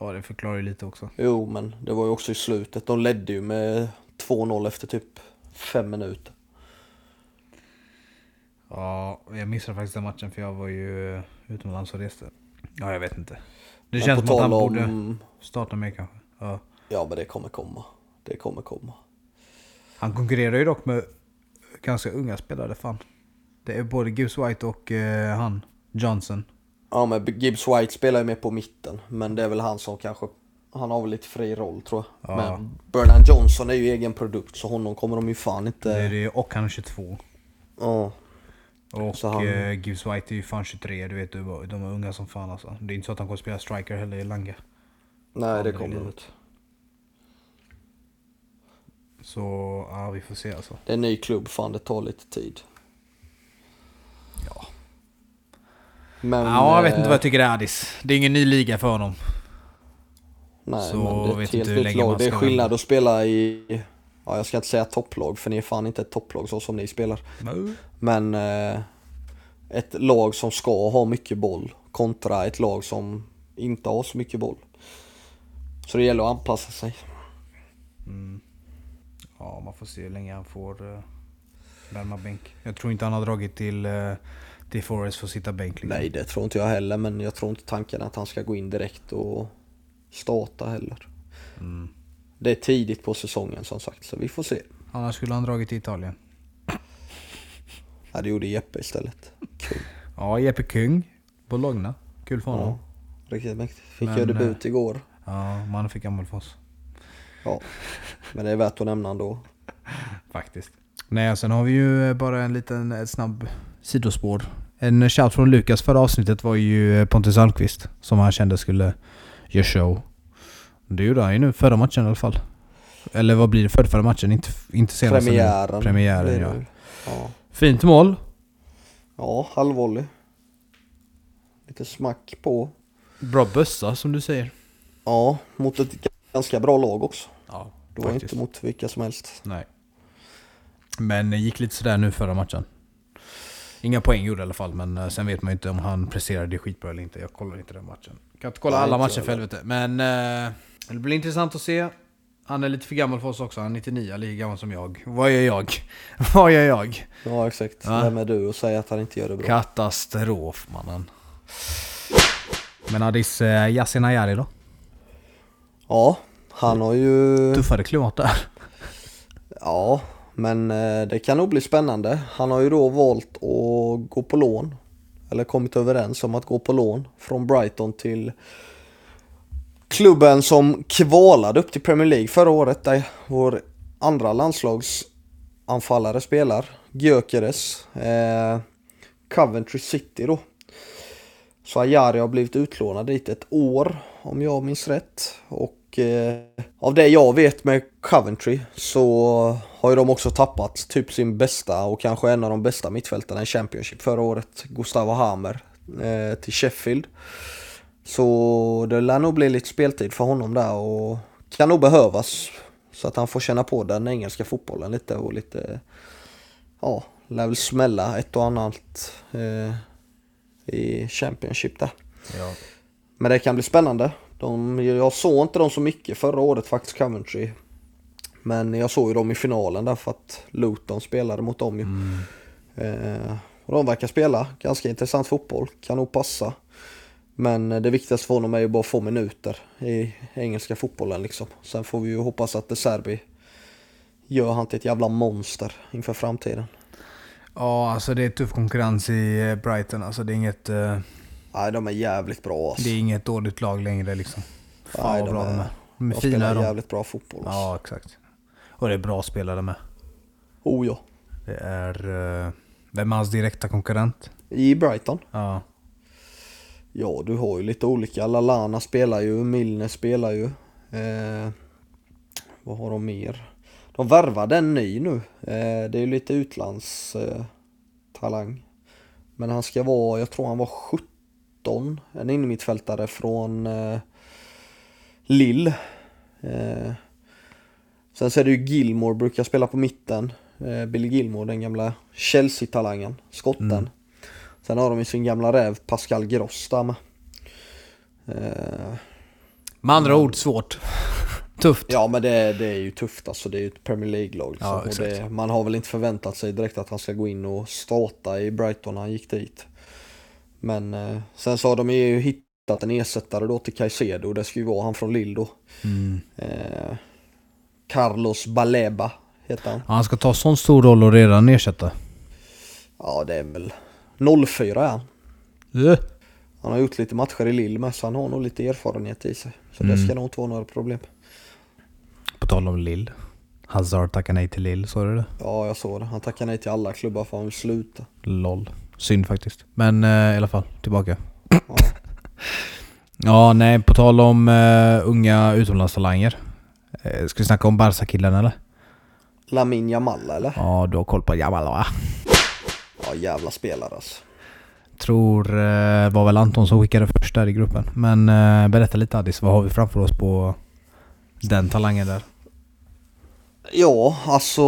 Ja det förklarar ju lite också. Jo, men det var ju också i slutet. De ledde ju med 2-0 efter typ fem minuter. Ja, jag missade faktiskt den matchen för jag var ju eh, utomlands och reste. Ja, jag vet inte. Det Men känns som att han tal borde om- starta mer kanske. Ja. Ja, men det kommer komma. Det kommer komma. Han konkurrerar ju dock med ganska unga spelare fan. Det är både Gibbs White och eh, han, Johnson. Ja, men Gibbs White spelar ju mer på mitten. Men det är väl han som kanske... Han har väl lite fri roll tror jag. Ja. Men Bernard Johnson är ju egen produkt så honom kommer de ju fan inte... Det är det, och han är 22. Ja. Och Så han- eh, Gibbs White är ju fan 23, du vet du, de är unga som fan alltså. Det är inte så att han kommer spela striker heller i Langa. Nej, det kommer livet. inte. Så ja, vi får se alltså. Det är en ny klubb, fan det tar lite tid. Ja. Men... ja, jag vet inte eh, vad jag tycker det är Addis. Det är ingen ny liga för honom. Nej, Så men det är ett helt nytt lag. Det är skillnad att spela i... Ja, jag ska inte säga topplag för ni är fan inte ett topplag så som ni spelar. Men eh, ett lag som ska ha mycket boll kontra ett lag som inte har så mycket boll. Så det gäller att anpassa sig. Mm. Ja, man får se hur länge han får uh, värma bänk. Jag tror inte han har dragit till, uh, till Forest för att sitta bänk. Liksom. Nej, det tror inte jag heller, men jag tror inte tanken att han ska gå in direkt och starta heller. Mm. Det är tidigt på säsongen som sagt, så vi får se. Annars skulle han dragit till Italien. Ja, det gjorde Jeppe istället. Kul. Ja, Jeppe Kung. Bologna. Kul för honom. Ja, riktigt mäktigt. Fick Men, jag debut igår. Ja, mannen fick oss. Ja, men det är värt att nämna ändå. Faktiskt. Nej, sen har vi ju eh, bara en liten ett snabb sidospår. En shout från Lukas förra avsnittet var ju eh, Pontus Almqvist. Som han kände skulle göra show. Det gjorde han ju nu förra matchen i alla fall. Eller vad blir det för förra matchen? Inte, inte senast. Premiären. Premiären, blir det ja. ja. Fint mål. Ja, halvvolley. Lite smack på. Bra bössa som du säger. Ja, mot ett ganska bra lag också. Ja, Det var inte mot vilka som helst. Nej. Men det gick lite sådär nu förra matchen. Inga poäng gjorde i alla fall, men eh, sen vet man ju inte om han presterade skitbra eller inte. Jag kollar inte den matchen. Kan inte kolla Nej, alla matcher för helvete. Men eh, det blir intressant att se. Han är lite för gammal för oss också. Han är 99, lika gammal som jag. Vad gör jag? Vad gör jag? Ja, exakt. Ja. Vem är du och säga att han inte gör det bra? Katastrof mannen. Men Addis eh, Yasin Ayari då? Ja, han har ju... Tuffare klimat där. Ja, men eh, det kan nog bli spännande. Han har ju då valt att gå på lån. Eller kommit överens om att gå på lån från Brighton till klubben som kvalade upp till Premier League förra året. Där vår andra landslagsanfallare spelar. Gyökeres. Eh, Coventry City då. Så Ayari har blivit utlånad dit ett år om jag minns rätt. Och och eh, av det jag vet med Coventry så har ju de också tappat typ sin bästa och kanske en av de bästa mittfältarna i Championship förra året, Gustavo Hamer, eh, till Sheffield. Så det lär nog bli lite speltid för honom där och kan nog behövas så att han får känna på den engelska fotbollen lite och lite, ja, lär väl smälla ett och annat eh, i Championship där. Ja. Men det kan bli spännande. De, jag såg inte dem så mycket förra året faktiskt, Coventry. Men jag såg ju dem i finalen därför att Luton spelade mot dem ju. Mm. Eh, och de verkar spela ganska intressant fotboll, kan nog passa. Men det viktigaste för honom är ju bara att få minuter i engelska fotbollen liksom. Sen får vi ju hoppas att De Serbi gör han till ett jävla monster inför framtiden. ja, alltså det är tuff konkurrens i eh, Brighton. Alltså det är inget, eh, Nej, de är jävligt bra alltså. det är inget dåligt lag längre liksom. Fan Nej, vad de bra är- de är. De är De fina spelar de. jävligt bra fotboll. Alltså. Ja, exakt. Och det är bra spelare med. Oh ja. Det är... eh, Vem är hans direkta konkurrent? I Brighton? Ja. Ja, du har ju lite olika. Lalana spelar ju, Milner spelar ju. Eh, vad har de mer? De värvade en ny nu. Eh, det är ju lite utlandstalang. eh. Men han ska vara, jag tror han var 17. En innermittfältare från eh, Lille. Eh, sen så är det ju Gilmore, brukar spela på mitten. Eh, Billy Gilmore, den gamla Chelsea-talangen, skotten. Mm. Sen har de ju sin gamla räv Pascal med. Eh, Med andra ord svårt. Tufft. ja men det, det är ju tufft alltså, det är ju ett Premier League-lag. Liksom. Ja, det, man har väl inte förväntat sig direkt att han ska gå in och starta i Brighton när han gick dit. Men eh, sen så har de ju hittat en ersättare då till Caicedo, det ska ju vara han från Lille då. Mm. Eh, Carlos Baleba heter han. Han ska ta sån stor roll och redan ersätta. Ja det är väl 04 är han. Uh. Han har gjort lite matcher i Lille med så han har nog lite erfarenhet i sig. Så det Mm. ska nog inte vara några problem. På tal om Lill. Hazard tackar nej till Lill, såg du det? Ja, jag såg det. Han tackar nej till alla klubbar för han vill sluta. LOL. Synd faktiskt. Men eh, i alla fall, tillbaka. Ja. Ja, nej, på tal om eh, unga utomlandstalanger. Eh, ska vi snacka om Barca-killen eller? Lamin Jamal eller? Ja, du har koll på Jamal va? Jävla spelare alltså. Tror, eh, var väl Anton som skickade först där i gruppen. Men eh, berätta lite Addis, vad har vi framför oss på den talangen där? Ja, alltså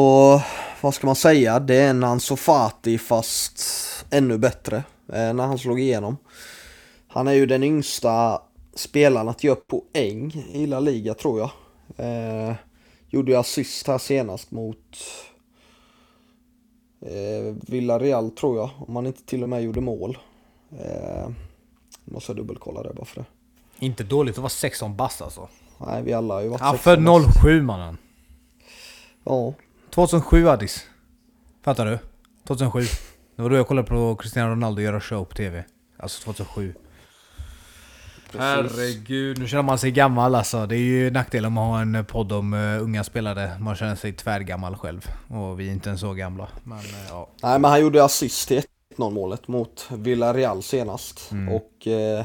vad ska man säga? Det är en Ansu Fati fast ännu bättre eh, när han slog igenom. Han är ju den yngsta spelaren att göra poäng i La Liga tror jag. Eh, gjorde ju assist här senast mot eh, Villarreal tror jag, om han inte till och med gjorde mål. Eh, måste jag dubbelkolla det bara för det. Inte dåligt att vara 16 bast alltså. Nej, vi alla har ju varit Ja, 16 bast. för 07 mannen. Ja, 2007 Addis. Fattar du? 2007. Det var då jag kollade på Cristiano Ronaldo göra show på TV. Alltså 2007. Herregud, nu känner man sig gammal alltså. Det är ju nackdelen med att ha en podd om uh, unga spelare. Man känner sig tvärgammal själv. Och vi är inte ens så gamla. Men uh, ja. Nej men han gjorde assist till 1-0 målet mot Villarreal senast. Mm. Och eh,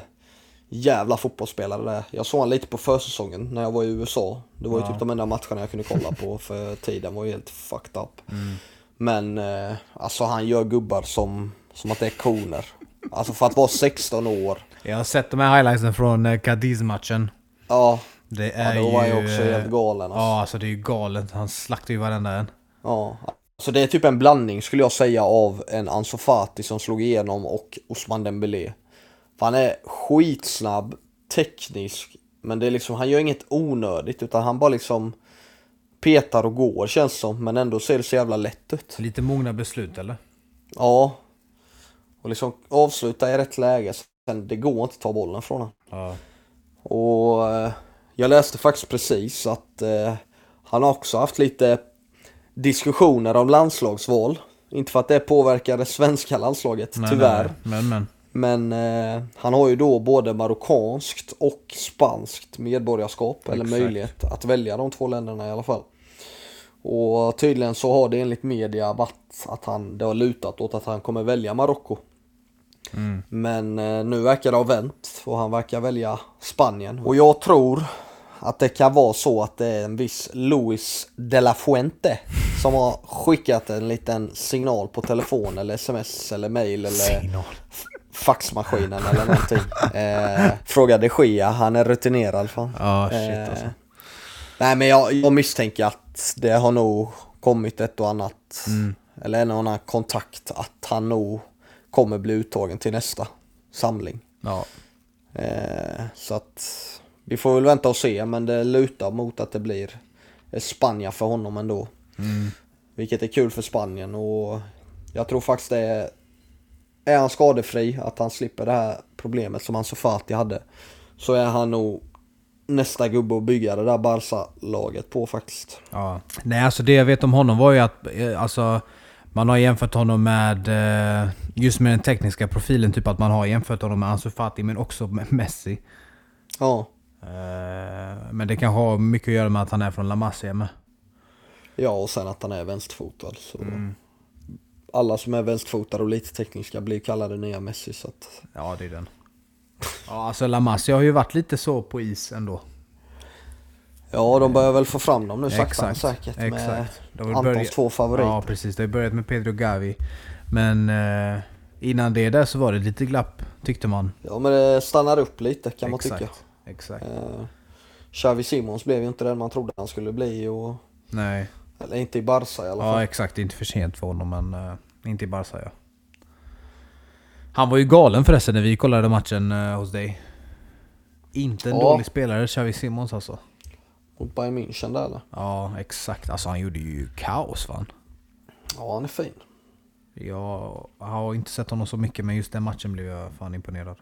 jävla fotbollsspelare där. Jag såg han lite på försäsongen när jag var i USA. Det var ju Ja. typ de enda matcherna jag kunde kolla på för tiden var ju helt fucked up. Mm. Men eh, alltså han gör gubbar som, som att det är koner. Alltså för att vara 16 år. Jag har sett de här highlightsen från uh, Cadiz-matchen. Ja, Det ja är då var ju... jag också helt galen alltså. Ja, alltså det är ju galet. Han slaktar ju varenda en. Ja, så det är typ en blandning skulle jag säga av en Ansu Fati som slog igenom och Osman Dembélé. För han är skitsnabb, teknisk, men det är liksom, han gör inget onödigt utan han bara liksom petar och går känns som, men ändå ser det så jävla lätt ut. Lite mogna beslut eller? Ja. Och liksom avsluta i rätt läge, sen det går inte att ta bollen från honom. Ja. Och eh, jag läste faktiskt precis att eh, han också haft lite diskussioner om landslagsval. Inte för att det påverkar det svenska landslaget, tyvärr. Men men. Men eh, han har ju då både marockanskt och spanskt medborgarskap, eller Exakt. möjlighet att välja de två länderna i alla fall. Och tydligen så har det enligt media varit att han, det har lutat åt att han kommer välja Marocko. Men eh, nu verkar det ha vänt och han verkar välja Spanien. Och jag tror, att det kan vara så att det är en viss Luis de la Fuente som har skickat en liten signal på telefon eller sms eller mail eller Signal. faxmaskinen eller någonting. Eh, fråga de Gia, han är rutinerad fan. Ja, shit Eh, alltså. Nej men jag, jag misstänker att det har nog kommit ett och annat, Mm. eller en och annan kontakt att han nog kommer bli uttagen till nästa samling. Ja. Eh, så att vi får väl vänta och se men det lutar mot att det blir Spanien för honom ändå. Mm. Vilket är kul för Spanien och jag tror faktiskt det är, är han skadefri, att han slipper det här problemet som Ansu Fati hade, så är han nog nästa gubbe att bygga det där Barca-laget på faktiskt. Ja. Nej, alltså det jag vet om honom var ju att eh, alltså, man har jämfört honom med eh, just med den tekniska profilen, typ att man har jämfört honom med Ansu Fati men också med Messi. Ja, Eh, Men det kan ha mycket att göra med att han är från La Masia med. ja och sen att han är vänsterfotad. Så Alla som är vänsterfotade och lite tekniska blir kallade nya Messi så att Ja, det är den. Ja, alltså La Masia har ju varit lite så på is ändå. Ja, de börjar väl få fram dem nu sakta men Exakt, säkert med exakt. Har Antons börjat- två favoriter. Ja, precis. Det har börjat med Pedro Gavi. Men eh, innan det där så var det lite glapp, tyckte man. Ja men det stannar upp lite kan man Exakt. tycka. Exakt. Eh, Xavi Simons blev ju inte den man trodde han skulle bli och Nej. Eller inte i Barca i alla fall. Ja, exakt. Det är inte för sent för honom, men eh, inte i Barca ja. Han var ju galen förresten när vi kollade matchen eh, hos dig. Inte en Ja. dålig spelare, Xavi Simons alltså. Mot Bayern München där eller? Ja, exakt. Alltså han gjorde ju kaos va? Ja han är fin. Jag har inte sett honom så mycket, men just den matchen blev jag fan imponerad.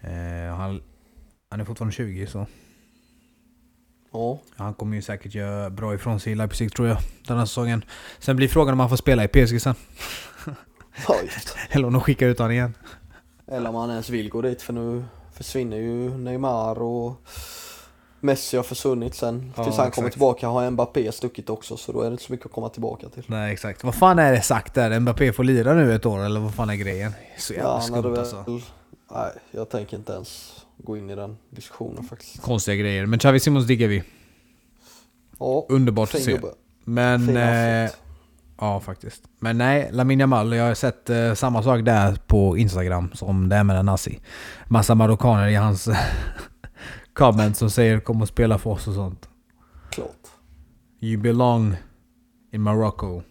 Eh, han, han är fortfarande 20 så Ja. han kommer ju säkert göra bra ifrån sig i Leipzig tror jag, den här säsongen. Sen blir frågan om han får spela i PSG sen. ja. Eller om de skickar ut honom igen. Eller om han ens vill gå dit för nu försvinner ju Neymar och Messi har försvunnit sen. Ja, Tills han kommer exakt. tillbaka har Mbappé stuckit också så då är det inte så mycket att komma tillbaka till. Nej exakt. Vad fan är det sagt där? Mbappé får lira nu ett år eller vad fan är grejen? Så jävla hade skumt väl- alltså. Nej, jag tänker inte ens gå in i den diskussionen faktiskt. Konstiga grejer. Men Xavi Simons diggar vi. Ja, Underbart att se. gubbe. Men... Eh, ja faktiskt. Men nej, Lamine Yamal. Jag har sett eh, samma sak där på Instagram som det är med den Nazi. Massa marockaner i hans comments som säger kom och spela för oss och sånt. Klart. You belong in Morocco.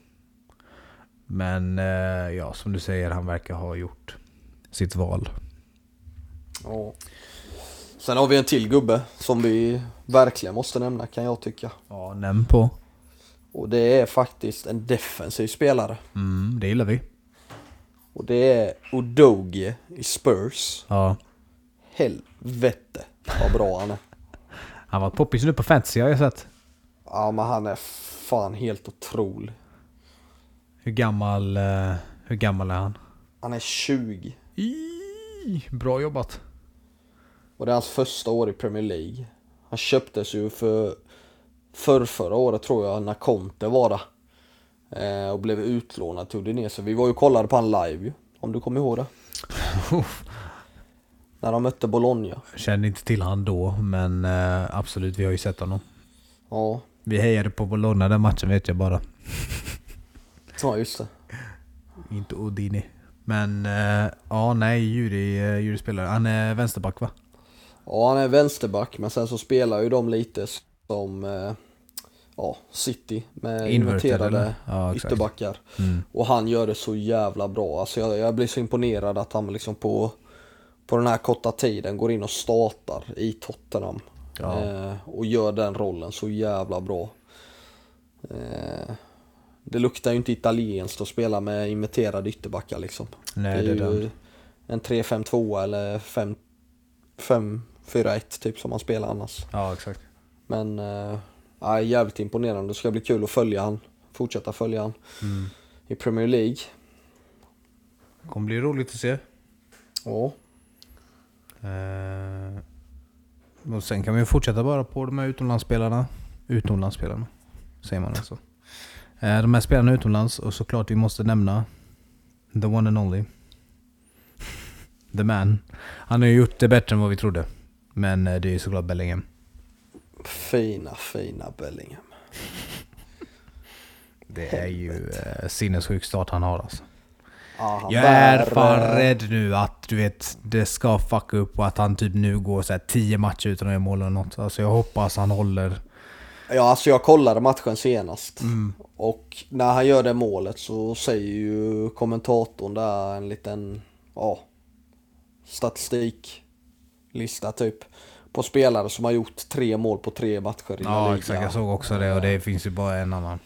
Men eh, ja, som du säger, han verkar ha gjort sitt val. Ja. Sen har vi en till gubbe som vi verkligen måste nämna kan jag tycka. Ja, nämn på. Och det är faktiskt en defensiv spelare. Mm, det gillar vi. Och det är Udogie i Spurs. Ja. Helvete vad bra han är. Han var poppis nu på fantasy har jag sett. Ja men han är fan helt otrolig. Hur gammal, eh, hur gammal är han? Han är 20. Ii, bra jobbat. Och det är hans första år i Premier League. Han köptes ju för för förra året tror jag när Conte var där. Eh, och blev utlånad till Udinese. Vi var ju och kollade på han live ju. Om du kommer ihåg det. När de mötte Bologna. Kände inte till han då, men eh, absolut, vi har ju sett honom. Ja, Vi hejade på Bologna den matchen vet jag bara. ja just det. Inte Odini. Men eh, ja, nej, Juri, uh, Juri spelar. Han är vänsterback va? Ja han är vänsterback men sen så spelar ju de lite som eh, ja, City med inverterade? Ja, ytterbackar. Mm. Och han gör det så jävla bra. Alltså jag, jag blir så imponerad att han liksom på, på den här korta tiden går in och startar i Tottenham. Ja. Eh, och gör den rollen så jävla bra. Eh, det luktar ju inte italienskt att spela med inverterade ytterbackar liksom. Nej, det är det är ju en 3-5-2 eller 5 5-4-1 typ som man spelar annars. Ja, exakt. Men ja, jävligt imponerande. Det ska bli kul att följa han. Fortsätta följa han Mm. i Premier League. Kommer bli roligt att se. Ja. Eh, och sen kan vi fortsätta bara på de här utomlandsspelarna. Utomlandsspelarna, säger man alltså. Eh, de här spelarna utomlands och såklart vi måste nämna the one and only. The man. Han har ju gjort det bättre än vad vi trodde. Men eh, det är ju såklart Bellingham. Fina, fina Bellingham. Det är ju eh, sinnessjuk start han har alltså. Han Jag är fan rädd nu att du vet, det ska fucka upp och att han typ nu går så här 10 matcher utan att göra mål eller något. Alltså jag hoppas han håller. Ja, alltså jag kollade matchen senast. Mm. Och när han gör det målet så säger ju kommentatorn där en liten, ja, statistiklista typ. På spelare som har gjort tre mål på tre matcher i Ja Liga. exakt, jag såg också det och det finns ju bara en annan.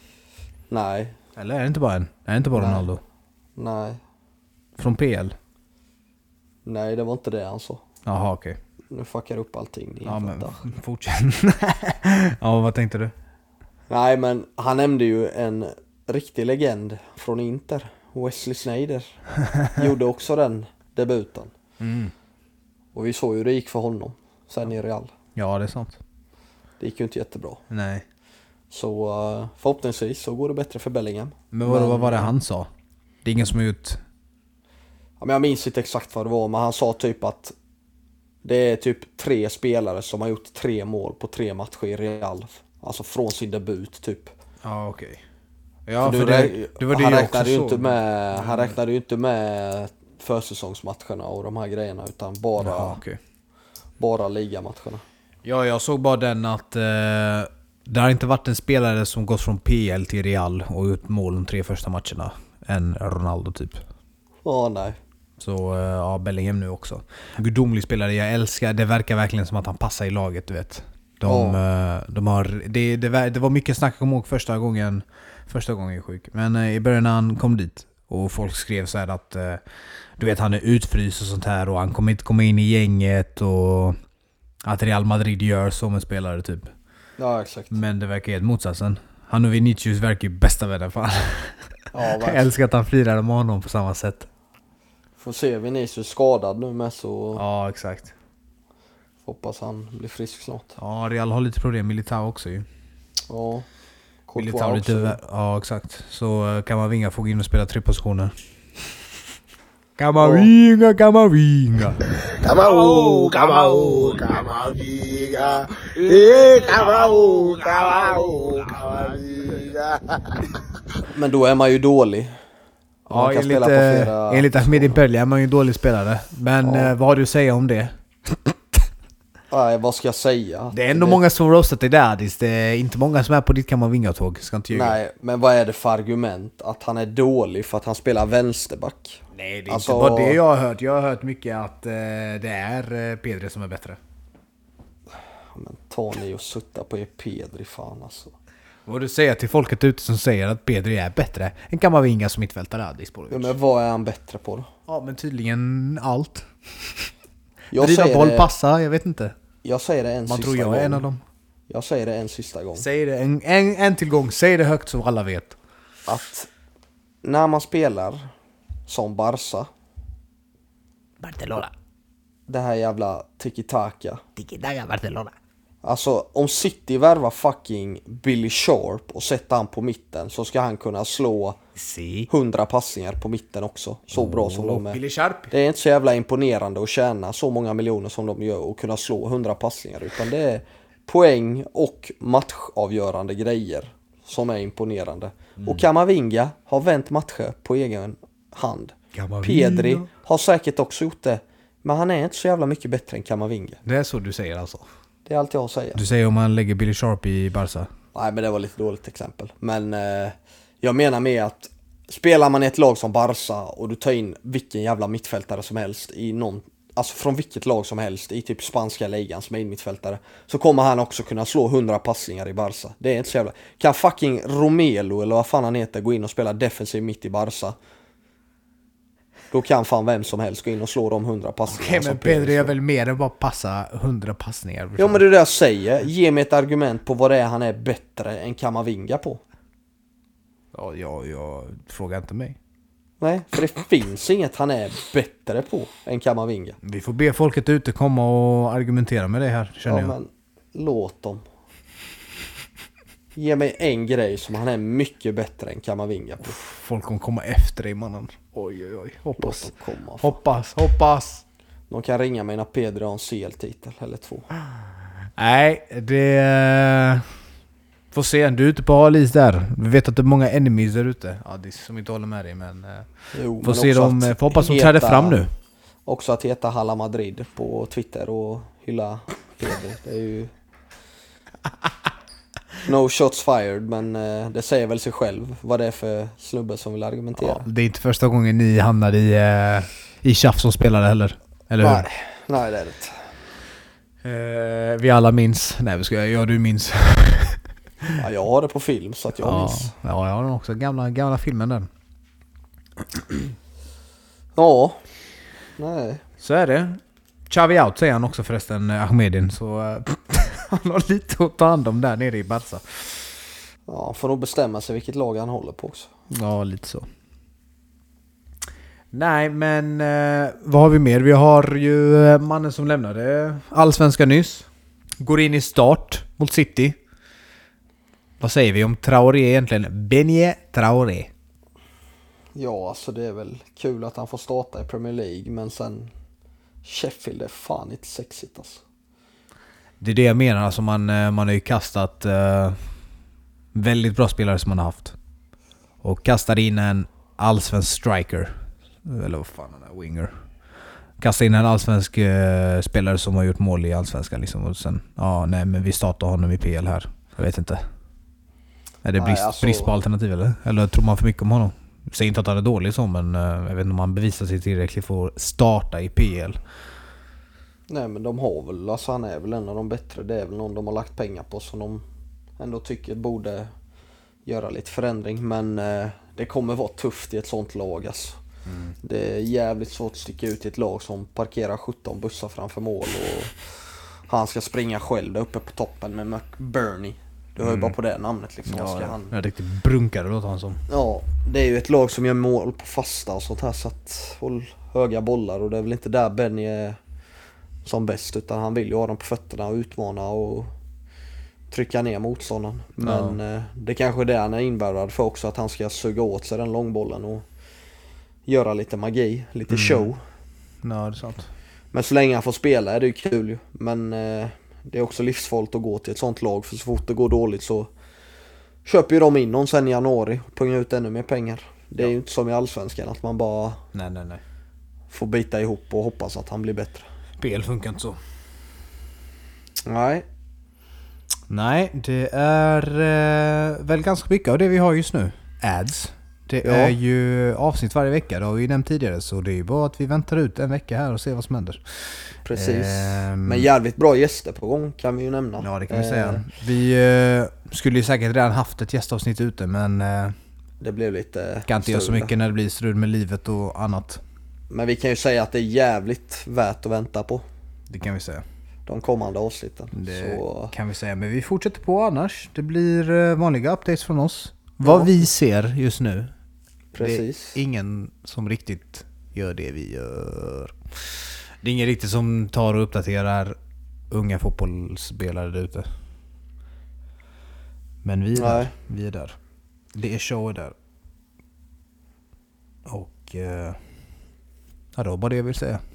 Nej, Eller är det inte bara en? Är det inte bara Nej. Ronaldo? nej, Från PL? nej det var inte det han sa. Jaha okej. Nu fuckar upp allting. ni Ja men fortsätt. ja vad tänkte du? Nej men han nämnde ju en riktig legend från Inter. Wesley Sneijder. Gjorde också den debuten. Mm. Och vi såg ju hur det gick för honom. Sen i Real. Ja det är sant. Det gick ju inte jättebra. Nej. Så eh, förhoppningsvis så går det bättre för Bellingham. Men vad, Men- vad var det han sa? Det är ingen som har gjort... Ja, men jag minns inte exakt vad det var men han sa typ att det är typ tre spelare som har gjort tre mål på tre matcher i Real. Alltså från sin debut typ. Ja okej. Ja För för det, det var det han räknade ju inte med, Han räknade ju inte med försäsongsmatcherna och de här grejerna utan bara, Jaha, okej. bara ligamatcherna. Ja, jag såg bara den att eh, det har inte varit en spelare som gått från PL till Real och gjort mål de tre första matcherna än Ronaldo typ. Ja, nej. Så eh, ja, Bellingham nu också. Gudomlig spelare, jag älskar, det verkar verkligen som att han passar i laget du vet. De, eh, de har, det, det, det var mycket snack, jag kommer ihåg första gången, första gången jag är sjuk. Men eh, i början när han kom dit och folk skrev så här att du vet han är utfryst och sånt här och han kommer inte komma in i gänget och att Real Madrid gör så med spelare typ. Ja, exakt. Men det verkar helt motsatsen. Han och Vinicius verkar ju bästa vänner fan. Ja, Jag älskar att han firade med honom på samma sätt. Får se Vinicius skadad nu med så Ja, exakt. hoppas han blir frisk snart. Ja, Real har lite problem Militao också ju. Ja. Militao lite Ja, exakt. Så eh, kan man vinga få gå in och spela tre positioner. Kamavinga, Kamavinga. Kamau, kamau, kamaviga. Eh, kamau, kamau, kamaviga. Men då är man ju dålig. Ja, enligt, eh, flera... enligt Ahmed Impelli är man ju en dålig spelare. Men Ja. eh, vad har du att säga om det? Nej, vad ska jag säga? Det är ändå många som roastat dig där Adis. Det är inte många som är på ditt Kamavinga-tåg. Ska inte ljuga. Nej, men vad är det för argument? Att han är dålig för att han spelar vänsterback? Nej, det är Alltså- inte bara det jag har hört. Jag har hört mycket att eh, det är eh, Pedri som är bättre. Men ta ni och sutta på er Pedri fan alltså. Vad du säger till folket ute som säger att Pedri är bättre än Kamavinga som mittfältare Adis Ja, ja, men vad är han bättre på då? ja men tydligen allt. Jag Driva boll, det, passa, jag vet inte. jag säger det en Man sista tror jag gång. är en av dem. Jag säger det en sista gång. Säg det en, en, en till gång, säg det högt så alla vet. Att när man spelar som Barca, Barcelona. det här jävla tiki-taka. Tiki-taka Barcelona. Alltså om City värvar fucking Billy Sharp och sätter han på mitten så ska han kunna slå Si. 100 passningar på mitten också. Så bra som de är. Billy Sharp. Det är inte så jävla imponerande att tjäna så många miljoner som de gör och kunna slå 100 passningar utan det är poäng och matchavgörande grejer som är imponerande. Och Kamavinga har vänt matcher på egen hand. Kamavinga. Pedri har säkert också gjort det. Men han är inte så jävla mycket bättre än Kamavinga. Det är så du säger alltså? Det är allt jag har att säga. Du säger om man lägger Billy Sharp i Barca? Nej men det var lite dåligt exempel. Men eh, jag menar med att spelar man i ett lag som Barca och du tar in vilken jävla mittfältare som helst i någon Alltså från vilket lag som helst i typ spanska ligan som är in mittfältare Så kommer han också kunna slå 100 passningar i Barca Det är inte så jävla Kan fucking Romelo eller vad fan han heter gå in och spela defensiv mitt i Barca Då kan fan vem som helst gå in och slå de 100 passningarna Okej men Pedri är väl mer än bara passa 100 passningar? Ja men det är det jag säger, ge mig ett argument på vad det är han är bättre än Kamavinga på Ja, ja, ja, fråga inte mig. Nej, för det finns inget han är bättre på än Kamavinga. Vi får be folket ute komma och argumentera med det här känner Ja, jag. men låt dem. Ge mig en grej som han är mycket bättre än Kamavinga på. Folk kommer komma efter dig mannen. Oj oj oj. Hoppas. komma. Hoppas, hoppas. De kan ringa mig när Pedro har en CL-titel eller två. Nej, det... Får se, du är ute på hal is där. Vi vet att det är många enemies där ute. Addis som inte håller med dig men... eh, Jo, Får men se dem, eh, får hoppas de träder fram nu. Också att heta Halla Madrid på Twitter och hylla Pedro. Det är ju... No shots fired, men eh, det säger väl sig själv vad det är för snubbe som vill argumentera. Ja, det är inte första gången ni hamnar i, eh, i tjafs som spelare heller. Eller hur? nej, nej, det är det inte. Eh, vi alla minns. Nej vi ska ja du minns. Ja, jag har det på film så att jag ja, minns. ja, jag har den också. Gamla, gamla filmen där. Ja. Nej. Så är det. Xavi out säger han också förresten, Ahmedin. Så han har lite att ta hand om där nere i Barca. Ja, han får nog bestämma sig vilket lag han håller på också. Ja, lite så. Nej, men eh, vad har vi mer? Vi har ju eh, mannen som lämnade Allsvenskan nyss. Går in i start mot City. Vad säger vi om Traoré egentligen? Benje Traoré. Ja, alltså det är väl kul att han får starta i Premier League, men sen Sheffield är fan inte sexigt alltså. Det är det jag menar, alltså man, eh, man har ju kastat eh, väldigt bra spelare som man har haft. Och kastar in en allsvensk striker. Eller vad fan han är, winger. Kastar in en allsvensk eh, spelare som har gjort mål i allsvenskan liksom. Och sen, ja nej men vi startar honom i PL här. Jag vet inte. Är det Nej, brist, alltså- brist på alternativ eller? Eller tror man för mycket om honom? Säger inte att han är dålig så men eh, jag vet inte om han bevisar sig tillräckligt för att starta i PL. Nej men de har väl, alltså han är väl en av de bättre. Det är väl någon de har lagt pengar på som de ändå tycker borde göra lite förändring. Men eh, det kommer vara tufft i ett sånt lag alltså. Det är jävligt svårt att sticka ut i ett lag som parkerar 17 bussar framför mål och han ska springa själv där uppe på toppen med McBurney. Du hör ju bara på det namnet liksom. Vad ska han... En riktigt brunkare låter han som. Ja, det är ju ett lag som gör mål på fasta och sånt här så att håll höga bollar och det är väl inte där Benny är som bäst utan han vill ju ha dem på fötterna och utmana och trycka ner motståndaren. Men eh, det kanske är det han är invärvad för också att han ska suga åt sig den långbollen och göra lite magi, lite show. Ja, det är sant. Men så länge han får spela är det ju kul ju. Men eh, det är också livsfarligt att gå till ett sånt lag för så fort det går dåligt så köper ju de in någon sen i januari och pungar ut ännu mer pengar. Det är ju inte som i Allsvenskan att man bara Nej, nej, nej. får bita ihop och hoppas att han blir bättre. Spel funkar inte så. Nej, Nej, det är eh, väl ganska mycket av det vi har just nu. Ads. Det Ja. är ju avsnitt varje vecka, det har vi nämnt tidigare. Så det är ju bara att vi väntar ut en vecka här och ser vad som händer. precis. Ehm. Men jävligt bra gäster på gång kan vi ju nämna. Ja, det kan vi Eh, säga. Vi eh, skulle ju säkert redan haft ett gästavsnitt ute, men eh, Det blev lite kan inte göra så mycket när det blir strul med livet och annat. Men vi kan ju säga att det är jävligt värt att vänta på Det kan vi säga. de kommande avsnitten. Det Så kan vi säga. Men vi fortsätter på annars. Det blir eh, vanliga updates från oss. Vad Ja. vi ser just nu. precis. Det är ingen som riktigt gör det vi gör. Det är ingen riktigt som tar och uppdaterar unga fotbollsspelare där ute. Men vi är där. Vi är där. Det är show där. Och... Eh, ja, det var bara det jag vill säga.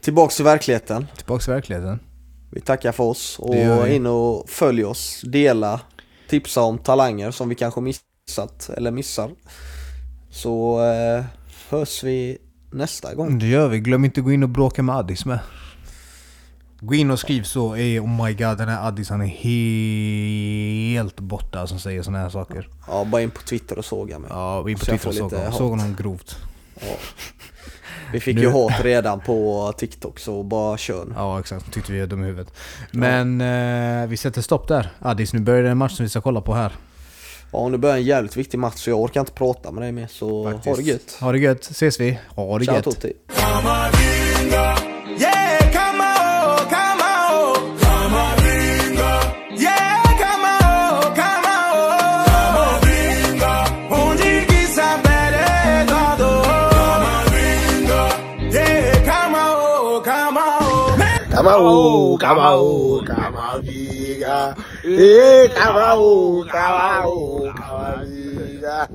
Tillbaks till verkligheten. Tillbaks till verkligheten. Vi tackar för oss och in och följ oss, dela, tipsa om talanger som vi kanske missat eller missar. Så eh, hörs vi nästa gång. Det gör vi. Glöm inte att gå in och bråka med Addis med. Gå in och skriv så. Ey, oh my god, den här Addis han är helt borta som säger såna här saker. Ja, bara in på Twitter och såga mig. Ja, in på Så Twitter och får såg lite honom. Såg honom grovt. Ja. Vi fick Nu- ju hat redan på TikTok så bara kör. Ja, exakt. Tyckte vi är dum i huvudet. Men eh, vi sätter stopp där. Addis, nu börjar det en match som vi ska kolla på här. Ja, nu börjar en jävligt viktig match så jag orkar inte prata med dig mer så ha det gött. Ha det gött. Ses vi. Ha det Ciao gött. tutti. Camau, camau, camaviga. Ei, camau, camau, camaviga.